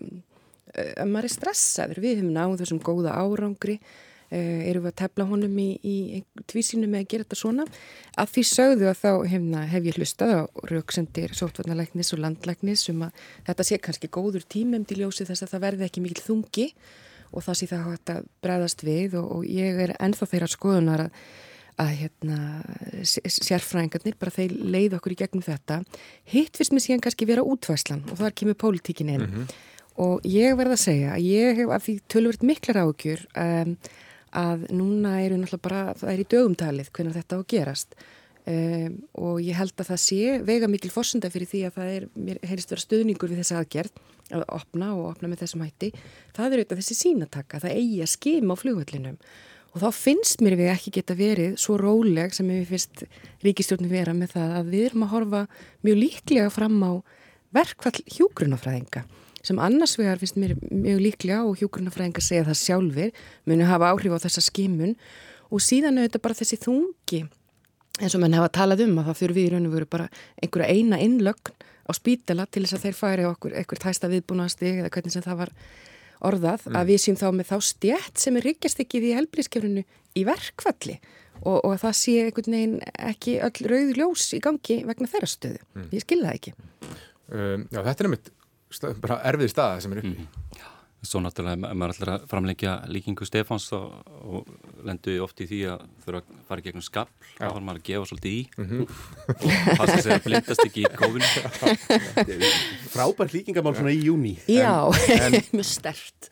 að maður er stressaður, við hefum náðu þessum góða árangri uh, erum við að tefla honum í, í tvísinu með að gera þetta svona. Að því sögðu að þá hefna, hef ég hlustað á rauksendir sótvarnalæknis og landlæknis um að þetta sé kannski góður tímum til ljósi þess að það verði ekki mikil þungi og það sé það hægt að bregðast við og, og ég er ennþá þeirra skoðunar að að hérna, sérfræðingarnir, bara þeir leið okkur í gegnum þetta. Hitt fyrst með síðan kannski vera útvæslan og þar kemur pólitíkin inn. Mm -hmm. Og ég verða að segja að ég hef af því tölvöld miklar ágjur um, að núna eru náttúrulega bara, það er í dögumtalið hvernig þetta á að gerast. Um, og ég held að það sé vega mikil fórsönda fyrir því að það er, mér heyrist vera stuðningur við þessa aðgerð að opna og opna með þessum hætti. Það er auðvitað þessi sínataka, það eigi að skima á flugvöllinum. Og þá finnst mér við ekki geta verið svo róleg sem við finnst ríkistjórnum vera með það að við erum að horfa mjög líklega fram á verkvall hjúgrunafræðinga sem annars vegar finnst mér mjög líklega og hjúgrunafræðinga segja það sjálfur muni hafa áhrif á þessa skimun og síðan auðvitað bara þessi þungi eins og menn hafa talað um að það fyrir við í raun og veru bara einhverja eina innlögn á spítala til þess að þeir færi okkur eitthvað tæsta viðbúnasti eða hvernig sem það var orðað mm. að við séum þá með þá stjætt sem er ryggjast ekkið í helbriðskefrinu í verkvalli og, og það sé einhvern veginn ekki öll rauð ljós í gangi vegna þeirra stöðu. Mm. Ég skilða það ekki. Um, já, þetta er bara erfið staða sem er uppi. Mm. Svo náttúrulega, ef maður ætlar að framleggja líkingu Stefáns og, og lendu oft í því að þurfa að fara gegnum skapl, þá var maður að gefa svolítið í mm -hmm. og passa sig að blindast ekki í kófinu. [LAUGHS] Frábær líkingamál svona í júni. Já, [LAUGHS] mjög stert.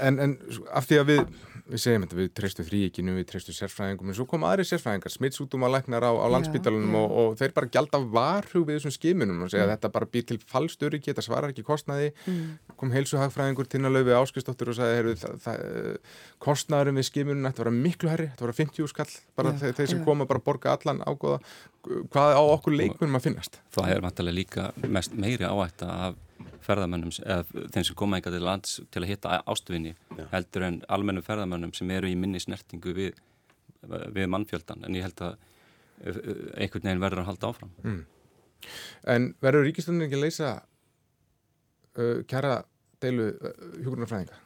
En, en af því að við við segjum þetta, við treystu þrýikinu, við treystu sérfræðingum en svo koma aðri sérfræðingar, smittsútum að læknar á, á landsbytalunum og, og þeir bara gælda varhug við þessum skimunum og segja að þetta bara býr til fallstöriki, þetta svarar ekki kostnaði mm. kom heilsuhagfræðingur til að löfi áskristóttur og sagði, kostnaðurum við skimunum ætti að vera miklu herri, þetta var 50 skall, bara já, þeir sem já. koma bara borga allan ágóða, hvað á okkur leikmunum að finnast? Er ferðamönnum, eða þeim sem koma eitthvað til lands til að hitta ástvinni Já. heldur en almennum ferðamönnum sem eru í minni snertingu við, við mannfjöldan en ég held að eh, einhvern veginn verður að halda áfram mm. En verður ríkistöndin ekki að leysa uh, kæra deilu uh, hjókunarfræðinga?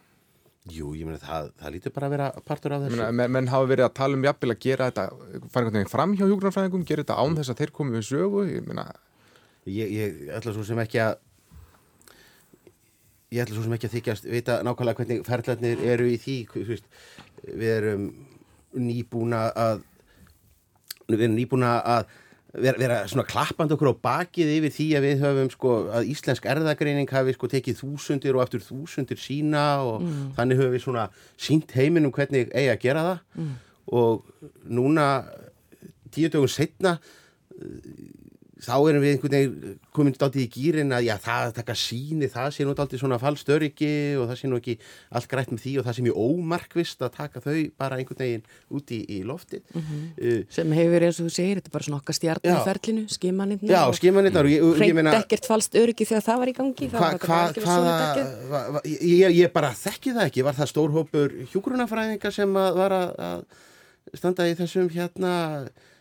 Jú, ég meina það, það lítur bara að vera partur af þessu. Menn, menn hafa verið að tala um jafnvel að gera þetta, fara einhvern veginn fram hjá hjókunarfræðingum, gera þetta án þess að þeir komi við sögu, ég meina... Ég, ég ætla svo sem ekki að ég ætla svo sem ekki að þykjast vita nákvæmlega hvernig ferðlarnir eru í því við erum nýbúna að við erum nýbúna að vera, vera svona klappand okkur á bakið yfir því að við höfum sko að íslensk erðagreining hafi sko tekið þúsundir og eftir þúsundir sína og mm. þannig höfum við svona sínt heiminum hvernig eigi að gera það mm. og núna tíu dögum setna þá erum við einhvern veginn komin státtið í gýrin að já það taka síni það sé nú alltaf svona fallstöryggi og það sé nú ekki allt grætt með því og það sé mjög ómarkvist að taka þau bara einhvern veginn úti í, í lofti mm -hmm. uh, sem hefur eins og þú segir þetta er bara svona okkar stjartni ferlinu skimanirna já skimanirna hreint ekkert fallst öryggi þegar það var í gangi hva, hva, hva, ég, ég bara þekki það ekki. Var það stórhópur hjúgrunafræðinga sem var að, að standa í þessum hérna Eh,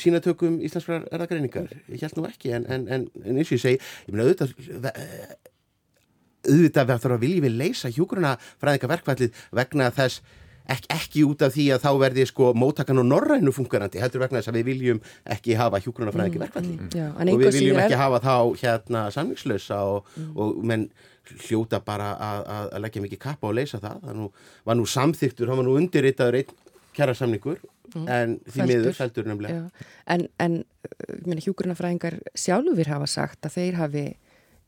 sínatökum íslenskrar erðagreiningar ég held nú ekki en, en, en, en eins og ég segi ég meina auðvitað auðvitað við þarfum að vilja við leysa hjúgruna fræðingaverkvallið vegna þess ekki, ekki út af því að þá verði sko móttakan og norrænu funkarandi heldur vegna þess að við viljum ekki hafa hjúgruna fræðingaverkvallið mm, mm, og við viljum ekki hafa þá hérna samvíkslösa og, mm. og menn hljóta bara að, að leggja mikið kappa og leysa það það nú, var nú samþyktur, það var nú undirritaður einn kjæra samningur. En því miður fældur nefnilega. Já. En, en hjúgrunafræðingar sjálfur hafa sagt að þeir hafi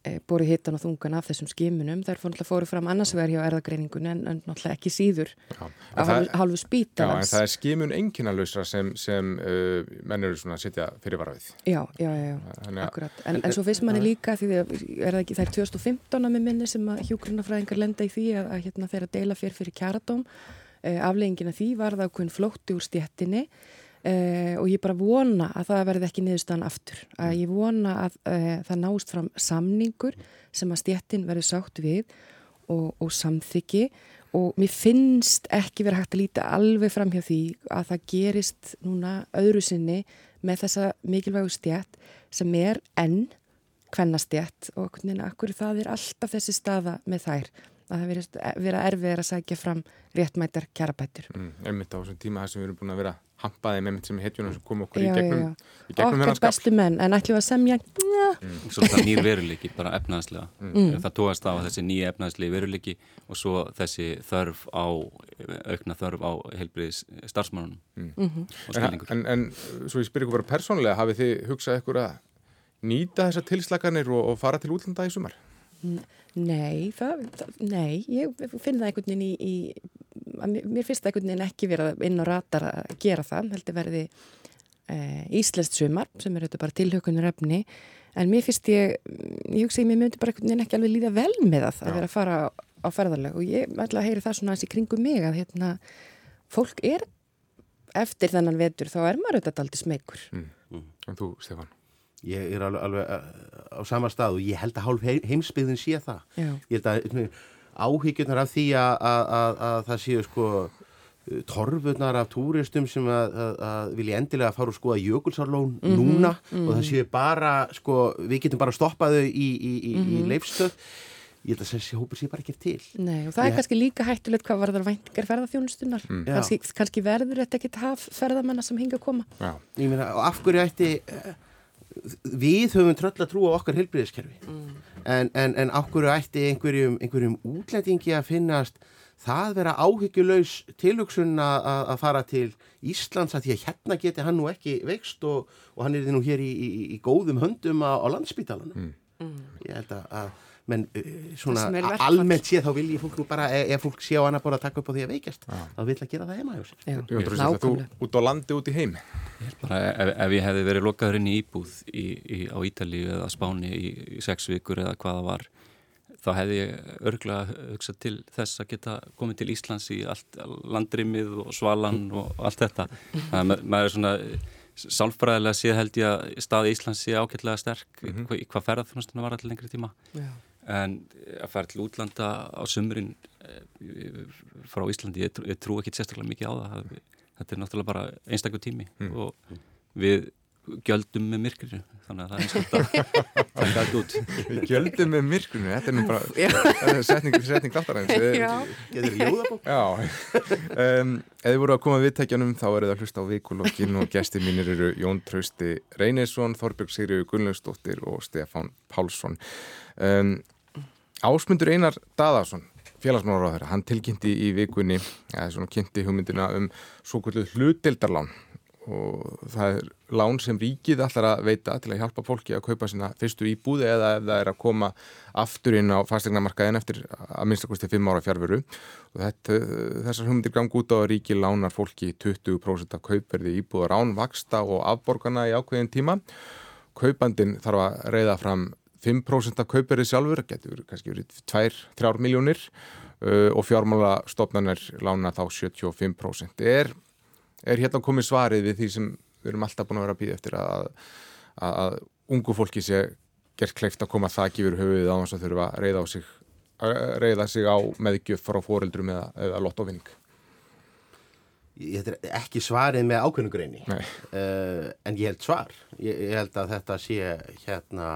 e, borið hittan og þungan af þessum skimunum. Fórnáttúrulega fóru fram annars vegar hjá erðagreiningun en, en náttúrulega ekki síður já. af halvu spítalans. Já, en það er skimun enginalösra sem, sem uh, menn eru svona að setja fyrirvarfið. Já, já, já, já akkurat. En, en svo finnst manni líka því að er það ekki, það er 2015 að með minni sem að hjúgrunafræðingar lenda í því að, að hérna, þeirra deila fyrr fyrir kjaradóm uh, afleggingina því var það okkur flótti úr stjettinni uh, og ég bara vona að það verði ekki niðurstaðan aftur. Að ég vona að uh, það nást fram samningur sem að stjettin verði sátt við og, og samþyggi og mér finnst ekki verið hægt að líta alveg fram hjá því að það gerist núna öðru sinni með þessa mikilvægu stjætt sem er enn kvennastjætt og hvernig það er alltaf þessi staða með þær að það verið vera erfið að sækja fram réttmættar kjarabættur. Mm, einmitt á þessum tíma þar sem við erum búin að vera hampaði með mitt sem hetjunum sem kom okkur Já, í gegnum, já, já. í gegnum Okkar hennar skap. bestu menn, en ætlum við að semja Svo það nýr veruleiki, bara efnaðslega. Það tóast á þessi nýja efnaðslegi veruleiki og svo þessi þörf á, aukna þörf á heilbriðis starfsmannunum og En, skilningur. en, en svo ég spyr ykkur bara persónlega, hafið þið hugsað ykkur að nýta þessar tilslaganir og, og fara til útlanda í sumar? Nei, það, það, nei, ég finn það einhvern veginn í, í að mér, finnst það einhvern veginn ekki vera inn á ratar að gera það, heldur verði e, íslenskt sumar sem er þetta bara tilhaukunur efni, en mér finnst ég, ég hugsa ég, mér myndi bara einhvern veginn ekki alveg líða vel með það, að vera að fara á, á ferðarleg og ég ætla að heyri það svona aðeins í kringum mig að hérna, fólk er eftir þennan vetur, þá er maður auðvitað aldrei smegur. En þú, Stefán? Ég er alveg, alveg uh, á sama stað og ég held að hálf heim- heimsbyggðin sé það. Já. Ég held að áhyggjurnar af því að, að, að, að það séu sko torfurnar af túristum sem að, að, að vilja endilega fara og skoða jökulsarlón núna og það séu bara, sko, við getum bara stoppað þau í, í, í, í leifstöð. Ég held að þessi hópur sé bara ekki til. Nei, og það er Ég- kannski líka hættulegt hvað varðar væntingar ferðarþjónustunar. Mm. Kannski, kannski verður þetta ekki haf ferðamanna sem hinga að koma. Já. Ég meina, og af hverju ætti eh, við höfum tröll að trúa okkar heilbriðiskerfi en, en, en af hverju ætti einhverjum, einhverjum útlendingi að finnast það vera áhyggjulaus tilhugsun að, fara til Íslands að því að hérna geti hann nú ekki veikst og, og hann er nú hér í, í, í góðum höndum á, á landspítalanum? Ég held að, að menn uh, svona almennt sé þá vil ég fólk nú bara e- ef fólk sé á annað bara að taka upp á því að veikast þá vil að gera það heima hjá sér Já, Trausti, þú nákvæmlega. út á landi, út í heim? Bara ef, ef ég hefði verið lokaður inn í íbúð í, í, á Ítalíu eða Spáni í, í sex vikur eða hvaða var þá hefði ég örglega hugsað til þess að geta komið til Íslands í allt landrimið og svalan og allt þetta. Það er ma- maður er svona sálfræðilega séð held ég að staði Íslands sé ágætlega sterk mm -hmm. hvað ferðarþjónustuna var allir lengri tíma Já. En að fara til útlanda á sumrin eh, frá Íslandi, ég, trú- ég trú ekki sérstaklega mikið á það Það- þetta er náttúrulega bara einstakur tími og við gjöldum með myrkrinu þannig að það er eins og þetta [LAUGHS] taka þetta út Við gjöldum með myrkrunu, þetta er nú bara [LAUGHS] þetta er setning, setning. Já. Getur ljóðabók? Já, um, ef þið voru að koma að viðtækjanum þá er það að hlusta á vikulokkin og gestir mínir eru Jón Trausti Reynisson, Þorbjörg Sigriður Gunnlaugsdóttir og Stefán Pálsson. Um, Ásmundur Einar Daðarsson, félagsmálaráður, hann tilkynnti í vikunni, eða svona kynnti hugmyndina um svo kvöldu hlutildarlán og það er lán sem ríkið allar að veita til að hjálpa fólki að kaupa sína fyrstu íbúði eða ef það er að koma aftur inn á fastegnamarkaðin eftir að minnstakosti fimm ára fjárveru og þetta, þessar hugmyndir gang út á að ríkið lánar fólki 20% af kaupverði íbúðar án vaksta og afborgana í ákveðin tíma. Kaupandin þarf að reyða fram 5% af kaupverði sjálfur, getur kannski verið 2-3 miljónir uh, og fjármálastofnanir lána þá 75%. Er er hérna komið svarið við því sem við erum alltaf búin að vera að býða eftir að, að, að ungu fólki sé gert kleift að koma þakki yfir höfuðið á þess að þurfa að reyða, sig, að reyða sig á meðgjöf frá fóreldrum eða, eða lottovinning. Ég þetta er ekki svarið með ákveðnugreini uh, en ég held svar ég, ég held að þetta sé hérna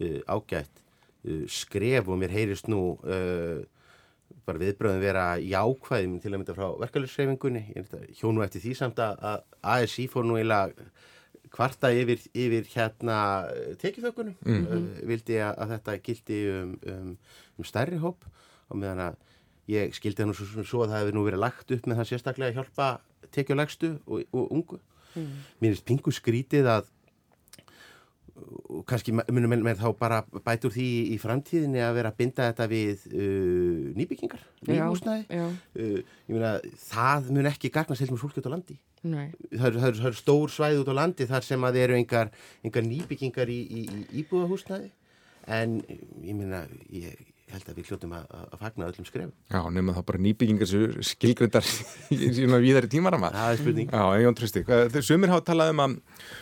ágætt uh, skref og mér heyrist nú uh, bara viðbröðum vera jákvæðum til að mynda frá verkefælisreifingunni hjónu eftir því samt að að ASI fór nú eiginlega kvarta yfir, yfir hérna tekjufökunum uh, vildi að, að þetta gildi um, um, um stærri hóp. Og meðan að ég skildi nú svo, svo að það hefði nú verið lagt upp með það sérstaklega að hjálpa tekjulegstu og, og ungu. Mér finnst pingu skrítið að og kannski munum með þá bara bætur því í framtíðinni að vera að binda þetta við uh, nýbyggingar, nýhúsnæði Já, uh, ég meina það mun ekki gagna selmur fólki út á landi. Nei. það eru, það eru, það eru stór svæði út á landi þar sem að eru engar, engar nýbyggingar í, í, í íbúðahúsnæði en ég meina ég held að við hljóttum að, að fagna öllum skref Já, nema þá bara nýbyggingar sér skilgreyndar [LAUGHS] í svona víðari tímarama Það er spurning. Já, Trösti, þegar sumir hafa talað um að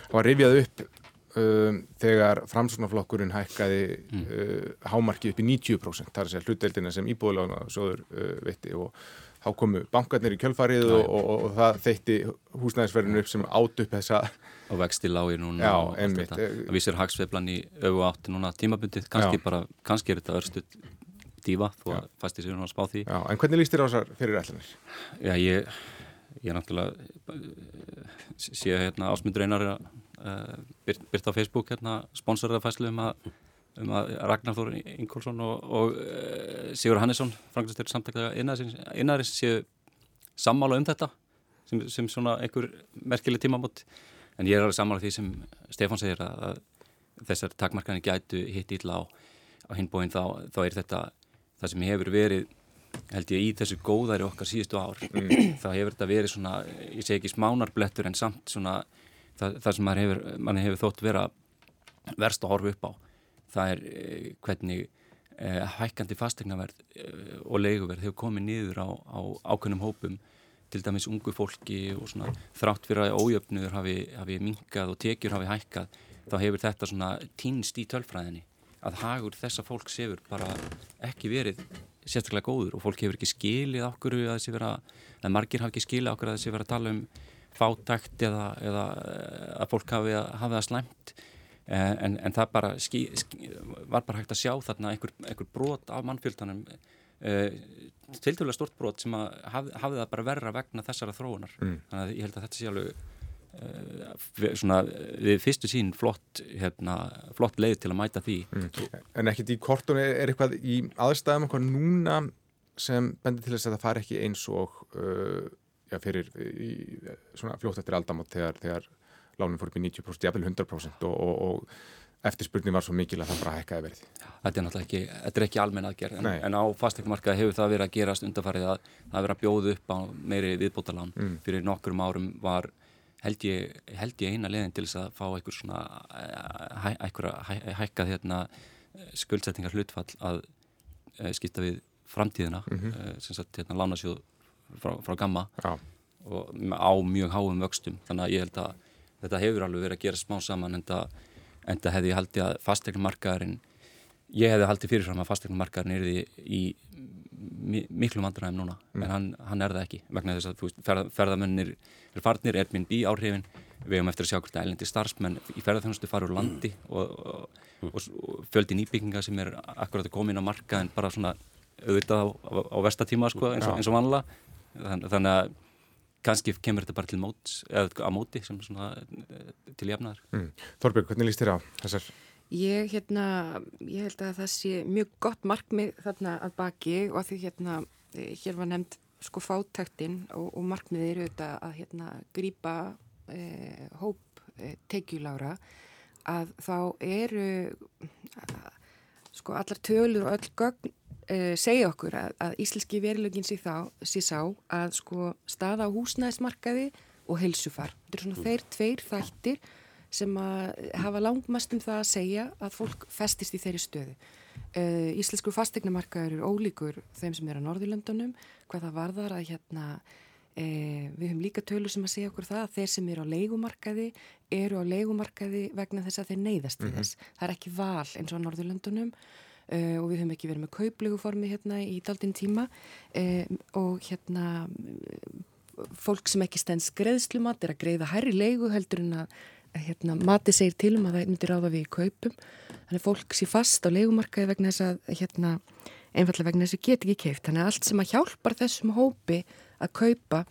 hafa rifjað upp um, þegar framsunaflokkurinn hækkaði mm. uh, hámarki upp í 90% þar sér hlutdeildina sem íbúðulegna sjóður uh, veitti og þá komu bankarnir í kjölfarið og, og, og, og það þeitti húsnæðisverðinu upp sem átt upp þessa og vexti lági núna Já, og allt þetta. það vísir hagsveiflan í auðu átti núna tímabundið, kannski Já. bara kannski er þetta örstu dífa þó Já. að fæsti sér hún að spá því Já, en hvernig líst þér á þessar fyrir ætlanir? Já, ég, ég náttúrulega uh, sé hérna ásmundur einar uh, byrt, byrt á Facebook hérna sponsorðafæslu um að um að Ragnar Þór Ingólfsson og, og uh, Sigur Hannesson frangastur samtakaða innarins séu sammála um þetta sem, sem svona einhver merkileg tímamót. En ég er alveg sammála því sem Stefán segir að, að þessar takmarkanir gætu hitt ítla á, á hinbóin þá, þá er þetta það sem hefur verið held ég í þessu góðari okkar síðustu ár. Þá hefur þetta verið svona ég segi ekki smánarblettur en samt svona það, það sem mann hefur, man hefur þótt vera verst að horfa upp á það er eh, hvernig eh, hækkandi fastegnaverð eh, og leiguverð hefur komið niður á, á ákveðnum hópum til dæmis ungu fólki og svona þrátt fyrir að ójöfnuður hafi, hafi minkað og tekjur hafi hækkað þá hefur þetta svona týnst í tölfræðinni að hagur þessa fólks hefur bara ekki verið sérstaklega góður og fólk hefur ekki skilið okkur að þessi vera, að margir hafi ekki skilið okkur að þessi vera að tala um fátækt eða, eða eh, að fólk hafi, hafi það slæmt. Eh, en, en það bara skí, skí, var bara hægt að sjá þarna einhver, einhver brot af mannfjöldanum uh, tiltölulega stort brot sem að haf, hafði það bara verra vegna þessara þróunar. Mm. þannig að ég held að þetta sé alveg uh, svona við fyrstu sín flott, hérna, flott leið til að mæta því. En ekkert í kortunni er eitthvað í aðstæðum eitthvað núna sem bendir til þess að það fari ekki eins og uh, já, fyrir í, svona fljótt eftir aldamot þegar, þegar lánin fór upp í 90%, jafnvel 100% og, og, og eftirspurning var svo mikil að það bara hækkaði verið. þetta er náttúrulega ekki, þetta er ekki almenn aðgerð en, en á fastegmarkaði hefur það verið að gerast undarfarið að það verið að bjóða upp á meiri viðbótalán Mm. fyrir nokkrum árum var held ég, held ég eina leiðin til þess að fá einhver svona eh, hæ, einhverja hæ, hækkað hérna skuldsettingar hlutfall að e, skipta við framtíðina mm Mhm. sem sagt hérna lánasjóð frá, frá gamma Já, og á mjög háum vöxtum. Þannig að ég held að þetta hefur alveg verið að gera smá saman en það hefði ég haldið að fastegnumarkaðurinn ég hefði haldið fyrirfram að fastegnumarkaðurinn er í mi miklu vandræðum núna. En hann, hann er það ekki vegna þess að þú ferð, ferðamennir er farnir, Airbnb áhrifin. Við hefum eftir að sjá hvort að elendi starfsmenn í ferðarþjónustu fara úr landi og, og, og, og fjöldi nýbygginga sem er akkurat að koma inn á marka en bara svona auðvitað á, á, á vestatíma sko, eins, og, og vanlega Þann, þannig að kannski kemur þetta bara til móts eða að móti sem svona eh, til jafnaðar mm. Þorbjörg, hvernig líst þér á þessar? Ég, hérna, ég held að það sé mjög gott markmið þarna að baki og að því hérna, hér var nefnd sko fátæktin og, og markmiðið eru þetta að hérna grípa eh, hóp eh, tekjulára að þá eru að, sko allar tölur og öll gögn eh, segja okkur að, að íslenski verilögin sé, þá, sé sá að sko staða á húsnæðismarkaði og heilsufar. Þetta eru svona þeir tveir þættir sem að hafa langmest um það að segja að fólk festist í þeirri stöðu. Uh, Íslensku fastegnamarkaður eru ólíkur þeim sem eru á Norðurlöndunum, hvað það varðar að hérna, uh, við höfum líka tölur sem að segja okkur það að þeir sem eru á leigumarkaði eru á leigumarkaði vegna þess að þeir neyðast í þess. Það er ekki val eins og á Norðurlöndunum uh, og við höfum ekki verið með kaupleguformi hérna í daldinn tíma. Uh, og hérna fólk sem ekki stends greiðslumat er að greiða hærri leigu heldur en að hérna, mati segir til um að það myndi ráða við í kaupum. Þannig að fólk sé fast á leigumarkaði vegna þess að hérna, einfallega vegna þess að get ekki keift þannig að allt sem að hjálpar þessum hópi að kaupa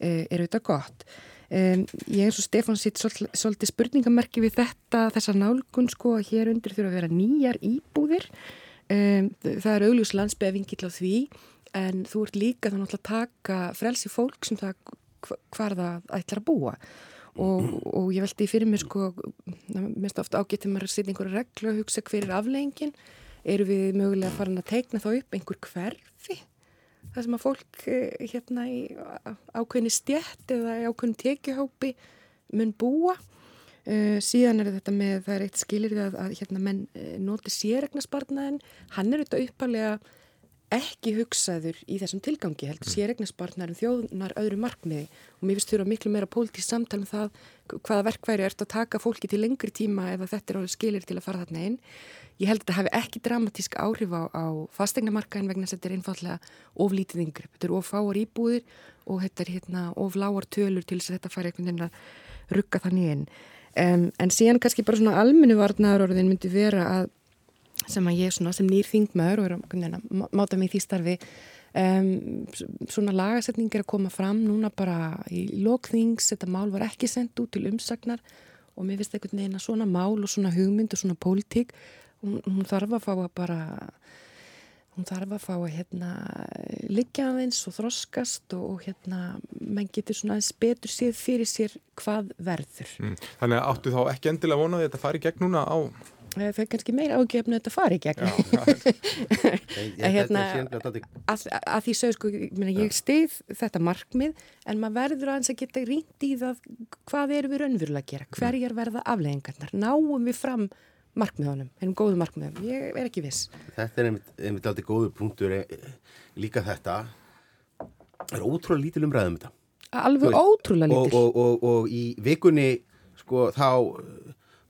eh, er auðvitað gott. Um, ég eins og Stefán sitt svolítið, svolítið spurningamerki við þetta þessar nálgun sko að hér undir þurfa að vera nýjar íbúðir um, það er augljus landsbeðvingill á því en þú ert líka þannig að taka frelsi fólk sem það hvar það ætlar að búa. Og, og ég veldi fyrir mér sko mest ofta maður að setja einhverja reglu og hugsa hver er afleggingin eru við mögulega farin að teikna þá upp einhver hverfi? Það sem að fólk eh, hérna í ákveðni stjætt eða ákveðni tekjuhópi mun búa uh, síðan er þetta með, það er eitt skilir að, að hérna menn uh, noti sérregnarspartnaðin, hann er þetta uppalega ekki hugsaður í þessum tilgangi heldur mm. sérregnarspartnaðin þjóðnar öðru markmiði og mér finnst þurfa miklu meira pólitísk samtal um það hvaða verkværi ert að taka fólki til lengri tíma ef þetta er alveg skilir til að fara þarna inn. Ég held að þetta hafi ekki dramatísk áhrif á, á fastegnamarkaðin vegna þess að þetta er einfallega oflítið yngrepp. Þetta er ofáar íbúðir og þetta er hérna ofláar tölur til þess að þetta fari rugga þannig inn. Um, en síðan kannski bara svona almennu varnaður orðin myndi vera að sem að ég svona sem nýr þingmaður og er að máta mig í því starfi um, svona lagasetning er að koma fram núna bara í lokþings, þetta mál var ekki sendt út til umsagnar og mér finnst einhvern veginn að svona mál og svona hugmynd og svona pólitík, hún, hún þarf að fá að bara hún þarf að fá að hérna liggja aðeins og þroskast og hérna menn getur svona aðeins betur séð fyrir sér hvað verður. Mm. Þannig að áttu þá ekki endilega vonaði að þetta fari gegn núna á Eh, það er kannski meira ágefnu að þetta fari í gegn [LAUGHS] hérna að, að því sögur sko ég stið þetta markmið en maður verður aðeins að geta rínt í það hvað erum við raunverulega að gera hverjar verða afleggingarnar náum við fram markmiðunum, hennum góðu markmiðum. Ég er ekki viss. Þetta er einmitt, einmitt aldrei góðu punktur eh, líka þetta. Er ótrúlega lítil umræðum þetta. Alveg ótrúlega lítil. og, og, og, og í vikunni sko þá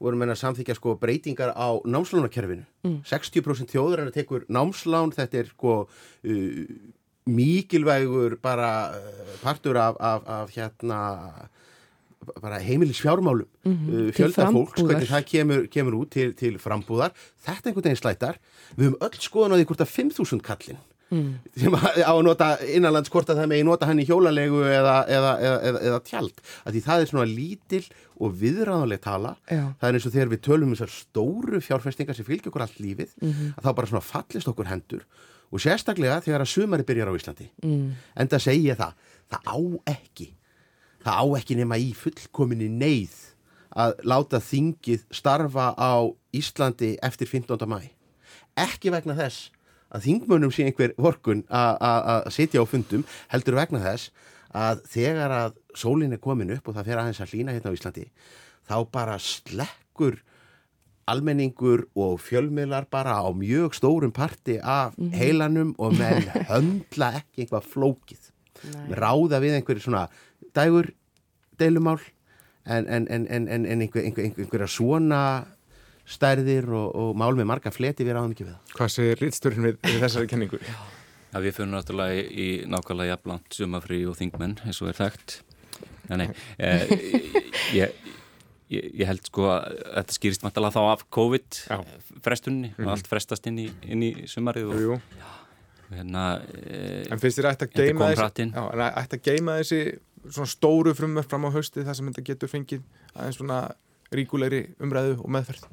vorum við að samþykja sko breytingar á námslánakerfinu. Mm. 60% þjóður er að tekur námslán, þetta er sko uh, mikilvægur bara partur af, af, af hérna heimilis fjármálum mm -hmm. uh, fjölda fólks, hvernig það kemur, kemur út til, til frambúðar. Þetta er einhvern veginn slættar. Við höfum öll skoðan á því hvort að 5.000 kallin mm. sem á að nota innanlandskort að það megi nota hann í hjólalegu eða, eða, eða, eða tjald að því það er svona lítil og viðræðanleg tala Já. það er eins og þegar við tölum um þessar stóru fjárfestingar sem fylgja okkur allt lífið mm -hmm. að þá bara svona fallist okkur hendur og sérstaklega þegar að sumari byrjar á Íslandi mm. en það segja það það á ekki það á ekki nema í fullkominni neyð að láta þingið starfa á Íslandi eftir 15. mæ ekki vegna þess að þingmönum sé einhver vorkun að sitja á fundum heldur vegna þess að þegar að sólinn er komin upp og það fer aðeins að hlýna hérna á Íslandi þá bara slekkur almenningur og fjölmiðlar bara á mjög stórum parti af mm -hmm. heilanum og menn [LAUGHS] höndla ekki einhvað flókið Nei. ráða við einhverju svona dægur deilumál en, en, en, en einhver, einhver, einhverja svona stærðir og, og mál með marga fleti við ráðum ekki við það. Hvað segir lítstörn við, við þessari kenningu? Já, við fyrir náttúrulega í, nákvæmlega jafnlant sumafrí og þingmenn eins og er þekkt. Nei, [LAUGHS] eh, ég, ég, ég held sko að þetta skýrist mættalega þá af COVID-frestunni og mm -hmm. allt frestast inn í, inn í sumarið og, já, hérna, eh, En finnst þér ætti að að geima þessi svona stóru frumverð fram á hausti þar sem þetta getur fengið aðeins svona ríkulegri umræðu og meðferð?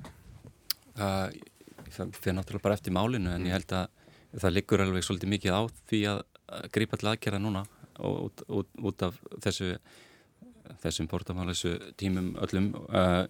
Uh, það fyrir náttúrulega bara eftir málinu en ég held að það liggur alveg svolítið mikið á því að grípa til aðgerða núna út, út, út af þessu þessum portamálesu tímum öllum uh,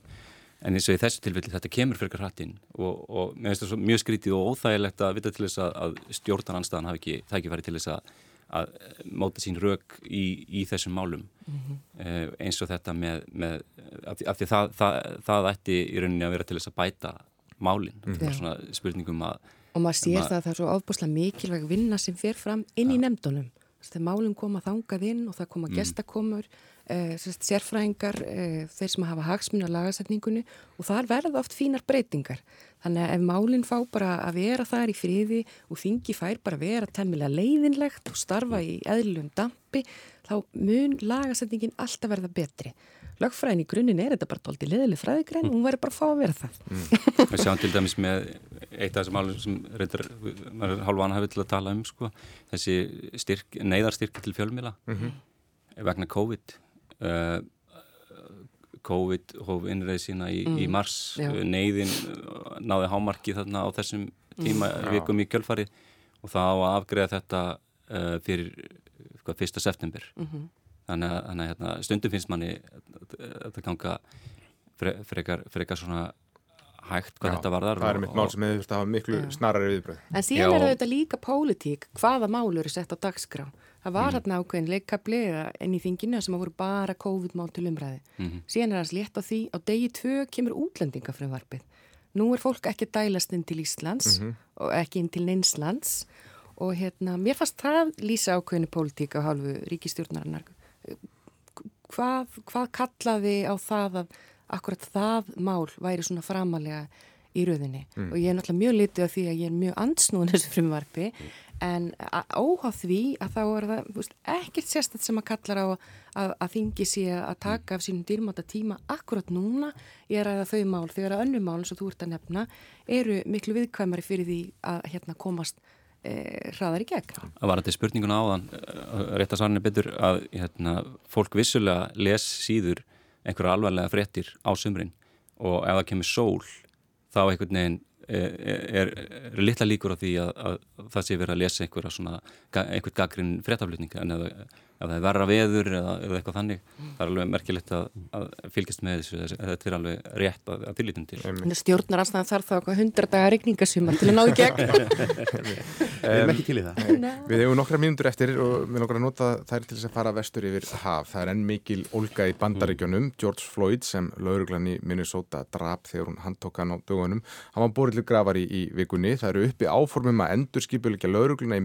en eins og í þessu tilfelli þetta kemur fyrir hrattinn og, og mér finnst það mjög skrítið og óþægilegt að vita til þess að, að stjórnarnanstæðan hafi ekki tækifæri til þess að, að móta sín rauk í, í þessum málum mm -hmm. uh, eins og þetta með, með af því, af því það, það, það ætti í rauninni að vera til þess að bæta málinn, mm. það er svona spurningum að og maður sér það að það er svo ofbúslega mikilvæg vinna sem fer fram inn í nefndunum þegar málinn koma þangað inn og það koma mm. gestakomur eh, sérfræðingar, eh, þeir sem hafa hagsmun á lagasetningunni og þar verða oft fínar breytingar þannig að ef málinn fá bara að vera þar í friði og þingi fær bara að vera temmilega leiðinlegt og starfa í eðlum dampi þá mun lagasetningin alltaf verða betri lögfræðin í grunninn er þetta bara doldið leðileg fræðigræn og hún væri bara að fá að vera það mm. Við sjáum til dæmis með eitt af þessum álum sem reyndar halvan hafið til að tala um sko, þessi styrk, neyðarstyrki til fjölmila mm -hmm. vegna COVID uh, COVID hóf innreið sína í, mm. í mars Já. neyðin náði hámarki þarna á þessum tíma mm. vikum í kjölfarið og þá að afgreða þetta uh, fyrir hvað, 1. september -hmm þannig að, þannig að hérna, stundum finnst manni að þetta ganga fre, frekar, frekar svona hægt hvað Já, þetta varðar Það er mitt mál sem hefur þurft að hafa miklu snarari viðbröð. En síðan Já. er þetta líka pólitík, hvaða mál eru sett á dagskrá. Það var Mhm. hérna ákveðin leikkabli inn í þinginu sem voru bara COVID-mál til umræði. Mhm. Síðan er hans létt á því, á degi tvö kemur útlendingafrumvarpið. Nú er fólk ekki dælast inn til Íslands og ekki inn til Neinslands og hérna, mér fannst það lýsa ákveðinu pólitík á hálfu ríkistjórnarinnar. Hvað, hvað kallaði á það að akkurat það mál væri svona framalega í rauðinni og ég er náttúrulega mjög litið af því að ég er mjög ansnúðin þessu frumvarpi en a- óháð því að þá er það þú veist, ekkert sérstætt sem að kallar á að, að þingi sé að taka af sínum dýrmáta tíma akkurat núna ég er að þau mál þegar að önnu mál og þú ert að nefna eru miklu viðkvæmari fyrir því að hérna komast e, hraðar í gegn. að var þetta spurninguna áðan rétt að svarni betur að hérna, fólk vissulega les síður einhverja alvarlega fréttir á sumrin og ef það kemur sól þá einhvern veginn er, er, er litla líkur á því að, að það sé verið að lesa einhverja svona, einhvern gaggrinn fréttaflutning en það- ef það er verra veður eða, eða eitthvað þannig það er alveg merkilegt að, að fylgjast með þessu þessu- þetta er alveg rétt að, að fyllítum til En stjórnar anstæðan þarf þá eitthvað hundra dagar regningasumar til að ná í gegn. [LAUGHS] Við erum ekki til í það. Við hefum nokkra mínútur eftir og við nokkra að nota þær til þess að fara vestur yfir haf. Það er enn mikil olga í bandaríkjónum. George Floyd sem lauruglan í Minnesota drap þegar hún handtók hann á dögunum. Hann var borið til grafar í, í vikunni. Það eru uppi áformum að endur skipulegja laurugluna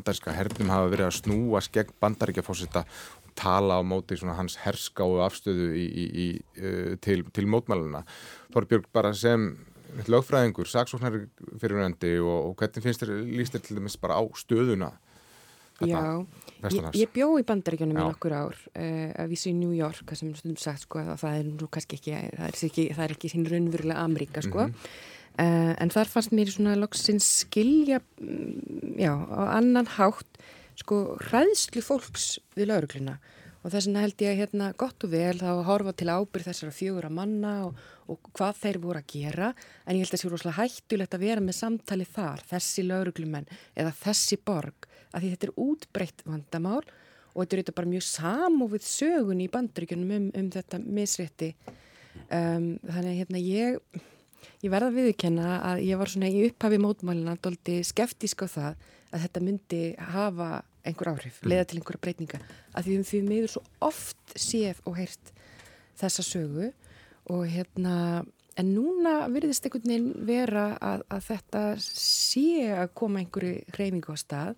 bandaríska hernum hafa verið að snúa skegn bandaríkjafósita og tala á móti svona hans herskáu afstöðu í, í, í, uh, til, til mótmæluna. Þorbjörg bara sem lögfræðingur, saksóknari fyrirvændi og, og hvernig finnst þér líst þér til dæmis bara á stöðuna Já, ég, ég bjó í bandaríkjunum í nokkur ár uh, að vísi í New York, sem stundum sagt sko, að það er nú kannski ekki, það er ekki, það er ekki sín raunverulega Ameríka sko. Mhm. Uh, en þar fannst mér svona loksins skilja mm, já, á annan hátt sko hræðslu fólks við laurugluna og þess vegna held ég að hérna gott og vel þá að horfa til ábyrð þessara fjögura manna og, og hvað þeir voru að gera. En ég held að það sé rosalega hættulegt að vera með samtali þar, þessi lauruglumenn eða þessi borg, að því þetta er útbreytt vandamál og þetta er þetta bara mjög samofið sögun í bandaríkjunum um, um þetta misrétti. Um, þannig að hérna ég ég verða að viðurkenna að ég var svona í upphafi mótmælina doldi skeftísk á það að þetta myndi hafa einhver áhrif, leiða til einhverja breytinga. Að því við því miður svo oft séð og heyrt þessa sögu og hérna en núna virðist einhvern veginn vera að, að þetta sé að koma einhverju hreyfingu á stað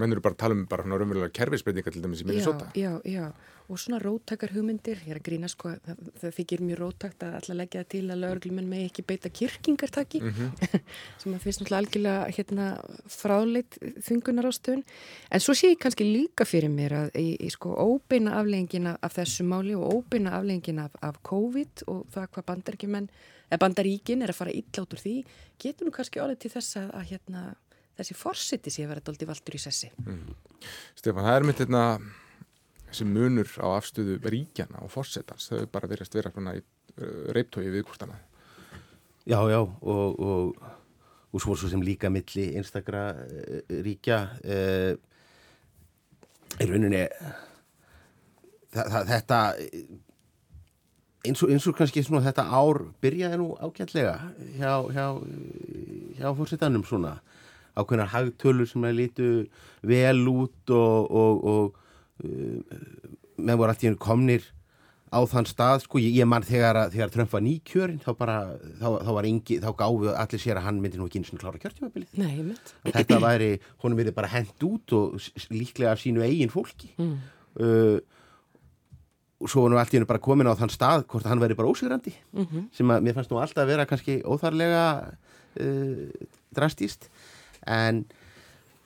Menn eru bara að tala um bara raunverulega kerfisbreytinga til dæmis í Minnesota. Já, já, já. Og svona róttakar hugmyndir, ég er að grína sko, það, það þykir mjög róttakt að alltaf leggja til að lögreglumenn með ekki beita kirkingartaki, [LAUGHS] sem að finnst náttúrulega algjörlega hérna fráleitt þungunar ástöðun. En svo sé ég kannski líka fyrir mér að í, í sko óbeina afleggingina af þessu máli og óbeina afleggingina af, af COVID og það hvað bandaríkin er að fara illa út úr því, getur nú kannski orðið til þess að, að hérna, þessi forseti sé að vera dóldi valdur í sessi. Stefán, það er mitt hérna þessi munur á afstöðu ríkjana og fórsetans, þau bara verðast vera svona í uh, reiptói við hvort annað. Já, já, og, og, og svo sem líka milli einstakra uh, ríkja uh, í rauninni þetta eins og, eins og kannski svona þetta ár byrjaði nú ágætlega hjá, hjá, hjá fórsetanum svona ákveðnar hagtölur sem að lítu vel út og, og, og uh, með voru allt í hennu komnir á þann stað, sko, ég, ég mann þegar, þegar Trump var nýkjörinn, þá bara þá, þá var engi, þá gáfu allir sér að hann myndi nú ekki eins og klára kjörtjumabilið Nei, ég mynd. þetta væri, honum verið bara hent út og líklega af sínu eigin fólki mm. uh, og svo var nú allt í hennu bara komin á þann stað hvort hann væri bara ósigrandi -hmm. sem að mér fannst nú alltaf að vera kannski óþarlega uh, drastíst en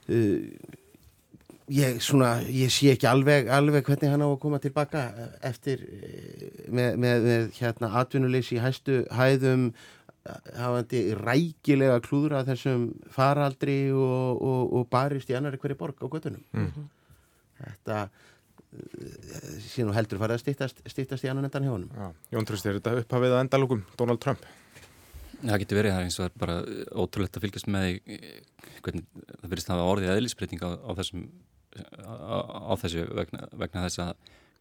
uh, ég, svona, ég sé ekki alveg, alveg hvernig hann á að koma tilbaka eftir eh, með, með, með hérna atvinnuleysi í hæstu hæðum hafandi rækilega klúðra þessum faraldri og, og, og barist í annari hverju borg á göttunum Mhm. þetta eh, sé nú heldur farið að stýttast, í annan endan hjá Já. Jón Tröst, er þetta upphafið að endalókum Donald Trump? Það getur verið það eins og er bara ótrúlegt að fylgjast með því, hvernig það verðist að hafa orðið eðlisbreyting á, á þessum á, á þessu vegna, vegna þess að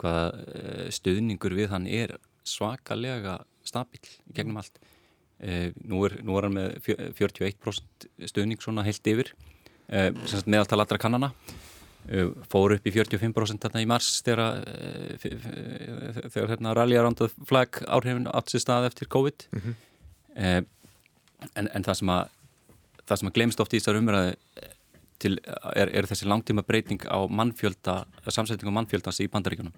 hvaða eh, stuðningur við hann er svakalega stabil gegnum allt. Nú, er, nú er hann með 41% stuðning svona heilt yfir meðaltal allra kannana. E, fór upp í 45% þarna í mars þegar þegar hérna rally around the flag áhrifin átt sér stað eftir COVID. Mm -hmm. En, en það sem að að glemst oft í þessar umræðu til, er, er þessi langtíma breyting á mannfjölda, samsetning á mannfjöldans í bandaríkunum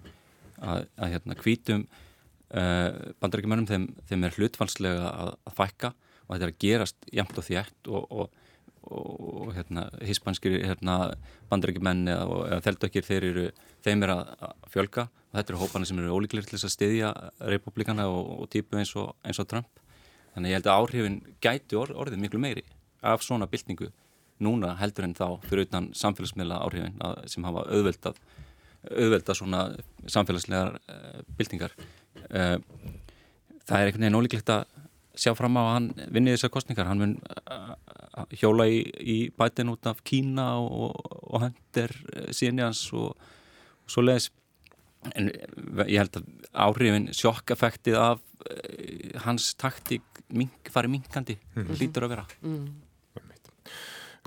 að, að hérna hvítum uh, bandaríkjumönum þeim, þeim er hlutfalslega að, að fækka og þetta er að gerast jæmt og þjætt og, og, og hérna hispanskir hérna, bandaríkjumenn eða, eða þeldökkir þeir eru þeim er að, fjölga. Og þetta eru hópana sem eru ólíklega til þess að styðja republikana og, og típu eins og eins Trump þannig ég held að áhrifin gæti or, orðið miklu meiri af svona byltingu núna heldur en þá fyrir utan samfélagsmiðla áhrifin sem hafa auðveldað auðvelda svona samfélagslegar uh, byltingar. Uh, það er einhvern veginn ólíklegt að sjá fram á að hann vinni þessar kostningar hann mun uh, hjóla í, í bætin út af Kína og, og hendur síðan í hans og, og svo leiðis en ég held að áhrifin sjokkafektið af hans taktík mink, farið minkandi mm -hmm. lítur að vera mm.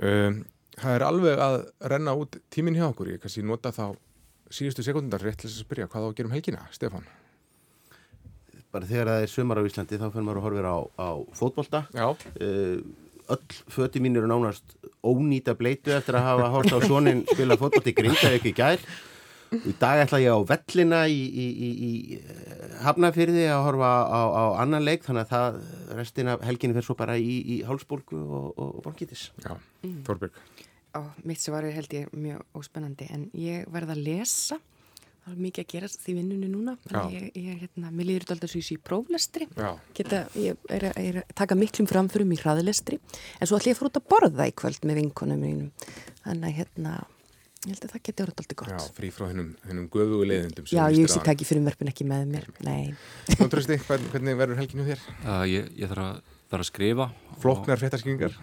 um, Það er alveg að renna út tímin hjá okkur, ég kannski nota þá síðustu sekundar rétt til þess að spyrja hvað þá að gera um helgina, Stefan? Bara þegar það er sömar á Íslandi þá fyrir maður að horfa á, á fótbolta uh, öll föti mín eru nánast ónýta bleitu eftir að hafa hort á sonin spila fótbolti grindaði ekki í gær í dag ætla ég á vellina í, í, í, í eh, Hafnafyrði að horfa á, á annan leik þannig að það restina helginu fyrir svo bara í hálsbólku og, og, og bankitis Já, Þorbjörg Ó, mitt svar er held ég mjög óspennandi en ég verða að lesa. Það er mikið að gera því vinnunni núna. Ég, ég, hérna, mér líður þetta alltaf svo í próflestri. Geta, ég er, er að taka miklum framförum í hraðlestri. En svo ætlum ég að fara út að borða í kvöld með vinkonum mínum. Þannig að hérna ég held að það geti orðið alltaf gott Já, frí frá hennum guðugu leiðindum Já, ég sé takk í fyrirmörpun ekki með mér Nei Nú trösti, hvernig verður helginu þér? Uh, ég, ég þarf að, þarf að skrifa Floknar fréttaskynningar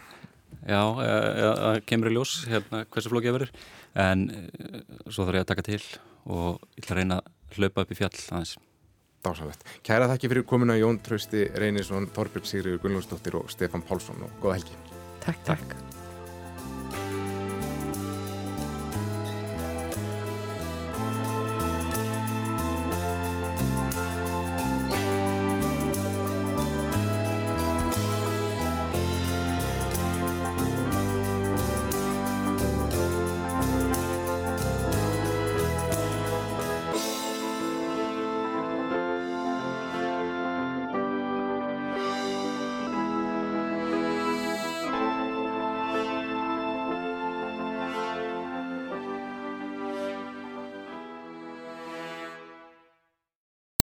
Já, það kemur í ljós hérna hversu flókið verður en uh, svo þarf ég að taka til og ég ætla að reyna að hlaupa upp í fjall aðeins. Dásalegt. Kæra þakki fyrir komuna Jón Trausti Reynisson, Þorbjörg Sigriður Gunnlúsdóttir og Stefan Pálsson og góða helgi. Takk, takk.